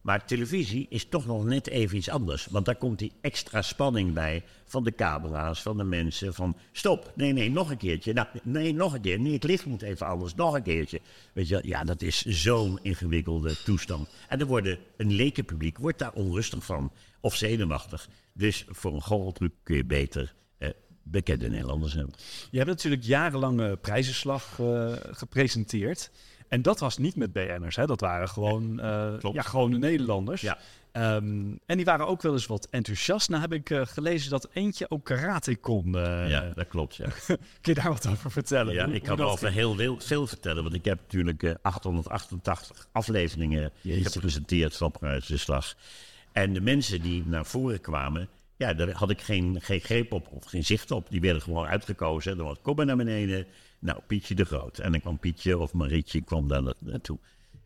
Maar televisie is toch nog net even iets anders. Want daar komt die extra spanning bij van de camera's, van de mensen. Van stop, nee, nee, nog een keertje. Nou, nee, nog een keer. Nee, het licht moet even anders, nog een keertje. Weet je, ja, dat is zo'n ingewikkelde toestand. En er worden, een lekenpubliek wordt daar onrustig van. Of zenuwachtig. Dus voor een goocheltruc kun je beter eh, bekende Nederlanders hebben. Je hebt natuurlijk jarenlang eh, prijzenslag eh, gepresenteerd. En dat was niet met BN'ers, hè? dat waren gewoon, eh ja, gewone Nederlanders. Ja. Ehm, en die waren ook wel eens wat enthousiast. Nou heb ik eh, gelezen dat eentje ook karate kon. eh. ja, dat klopt, ja. *laughs* Kun je daar wat over vertellen? Ja, Hoe- ik kan over heel veel, veel vertellen, want ik heb natuurlijk eh, 888 afleveringen gepresenteerd van Prijzenslag. En de mensen die naar voren kwamen, ja, daar had ik geen, geen greep op of geen zicht op. Die werden gewoon uitgekozen. Dan was kom maar naar beneden. Nou, Pietje de Groot. En dan kwam Pietje of Marietje kwam daar na- naartoe.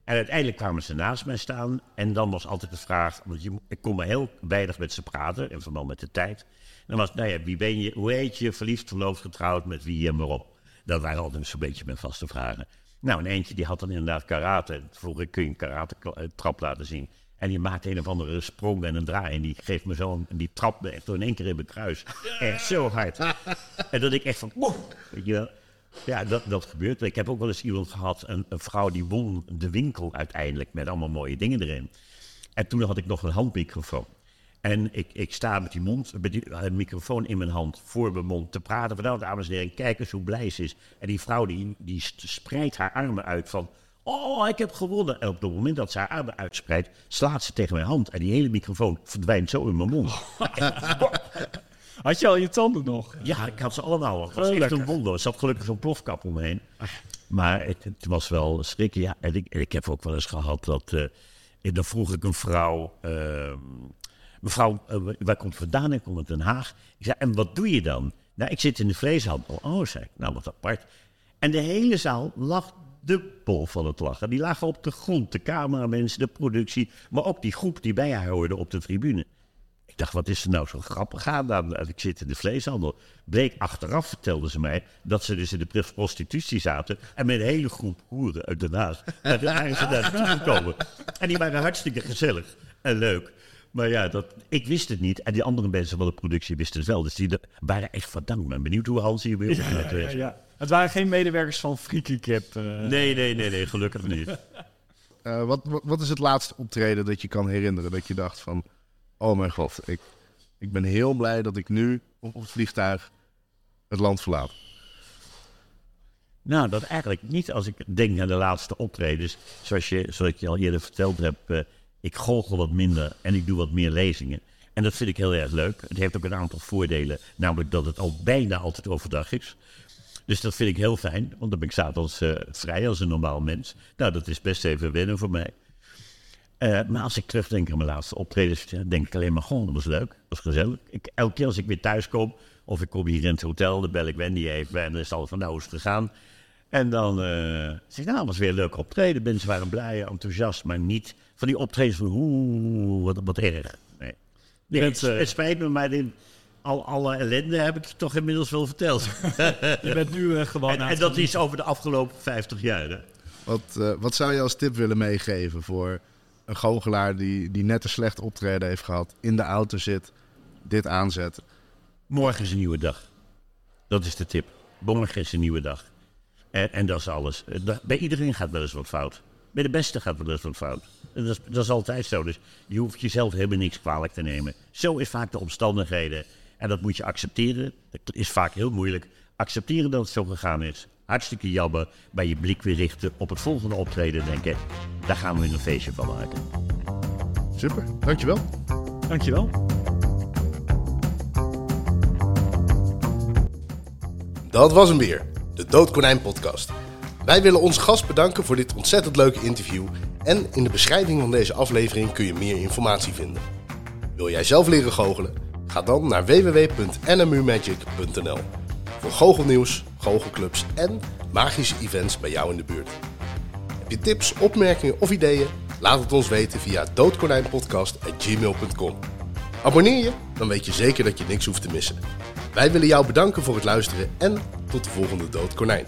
En uiteindelijk kwamen ze naast mij staan. En dan was altijd de vraag, want je, ik kon maar heel weinig met ze praten, in verband met de tijd. Dan was, nou ja, wie ben je, hoe heet je, verliefd, verloofd, getrouwd, met wie en waarom? Dat waren altijd zo'n beetje mijn vaste vragen. Nou, en eentje die had dan inderdaad karate. En Vroeger kun je een karate eh, trap laten zien. En die maakte een of andere sprong en een draai. En die geeft me zo'n, en die trapt me echt door in één keer in mijn kruis. *laughs* Echt zo hard. En dat ik echt van, wow, weet je wel. Ja, dat, dat gebeurt. Ik heb ook wel eens iemand gehad, een, een vrouw die won de winkel uiteindelijk met allemaal mooie dingen erin. En toen had ik nog een handmicrofoon. En ik, ik sta met die, mond, met die eh, microfoon in mijn hand voor mijn mond te praten. Van nou, dames en heren, kijk eens hoe blij ze is. En die vrouw die, die spreidt haar armen uit van... Oh, ik heb gewonnen. En op het moment dat ze haar armen uitspreidt, slaat ze tegen mijn hand. En die hele microfoon verdwijnt zo in mijn mond. *laughs* Had je al je tanden nog? Ja, ik had ze allemaal. Het was echt een wonder. Er zat gelukkig zo'n plofkap omheen. Maar het, het was wel schrikken. Ja, en ik, ik heb ook wel eens gehad dat... eh, en dan vroeg ik een vrouw... ehm, mevrouw, eh, waar komt vandaan? Ik kom uit Den Haag. Ik zei, en wat doe je dan? Nou, ik zit in de vleeshandel. Oh, zei ik. Nou, wat apart. En de hele zaal lag de bol van het lachen. Die lagen op de grond. De cameramensen, de productie. Maar ook die groep die bij haar hoorde op de tribune. Ik dacht, wat is er nou zo grappig aan? En Ik zit in de vleeshandel. Bleek achteraf, vertelden ze mij, dat ze dus in de prostitutie zaten. En met een hele groep hoeren uit Den Haag. En daar waren ze naartoe gekomen. En die waren hartstikke gezellig en leuk. Maar ja, dat, ik wist het niet. En die andere mensen van de productie wisten het wel. Dus die waren echt verdankt. Ik ben benieuwd hoe Hans hier weer werd. Ja, ja. Het waren geen medewerkers van Freaky Cap. eh. Nee, nee, nee, nee, gelukkig niet. *laughs* Eh, wat, wat, wat is het laatste optreden dat je kan herinneren? Dat je dacht van, oh mijn god, ik, ik ben heel blij dat ik nu op het vliegtuig het land verlaat. Nou, dat eigenlijk niet als ik denk aan de laatste optredens. Zoals, je, zoals ik je al eerder verteld heb, eh, ik goochel wat minder en ik doe wat meer lezingen. En dat vind ik heel erg leuk. Het heeft ook een aantal voordelen, namelijk dat het al bijna altijd overdag is. Dus dat vind ik heel fijn, want dan ben ik s'avonds eh vrij als een normaal mens. Nou, dat is best even wennen voor mij. Eh, maar als ik terugdenk aan mijn laatste optredens, denk ik alleen maar gewoon, dat was leuk, dat was gezellig. Ik, elke keer als ik weer thuis kom, of ik kom hier in het hotel, dan bel ik Wendy even en dan is het al van nou hoe is het gegaan. En dan eh zeg ik, nou, was weer een leuk optreden. Mensen waren blij, enthousiast, maar niet van die optredens van oeh, wat, wat erg. Nee, nee bent, het, eh, het spijt me, maar dit, al alle ellende heb ik toch inmiddels wel verteld. *laughs* Je bent nu eh, gewoon en, aan en dat is over de afgelopen 50 jaar. Hè? Wat, eh, wat zou je als tip willen meegeven voor een goochelaar die, die net een slecht optreden heeft gehad, in de auto zit, dit aanzet. Morgen is een nieuwe dag. Dat is de tip. Morgen is een nieuwe dag. En, en dat is alles. Eh, Bij iedereen gaat wel eens wat fout. Bij de beste gaat wel eens wat fout. Dat is, dat is altijd zo. Dus je hoeft jezelf helemaal niks kwalijk te nemen. Zo is vaak de omstandigheden. En dat moet je accepteren. Dat is vaak heel moeilijk. Accepteren dat het zo gegaan is. Hartstikke jammer. Bij je blik weer richten op het volgende optreden. Denken, daar gaan we een feestje van maken. Super, dankjewel. Dankjewel. Dat was hem weer, de Doodkonijn podcast. Wij willen onze gast bedanken voor dit ontzettend leuke interview. En in de beschrijving van deze aflevering kun je meer informatie vinden. Wil jij zelf leren goochelen? Ga dan naar www.nmumagic.nl voor goochelnieuws, goochelclubs en magische events bij jou in de buurt. Heb je tips, opmerkingen of ideeën? Laat het ons weten via doodkonijnpodcast.gmail.com Abonneer je, dan weet je zeker dat je niks hoeft te missen. Wij willen jou bedanken voor het luisteren en tot de volgende Dood Konijn.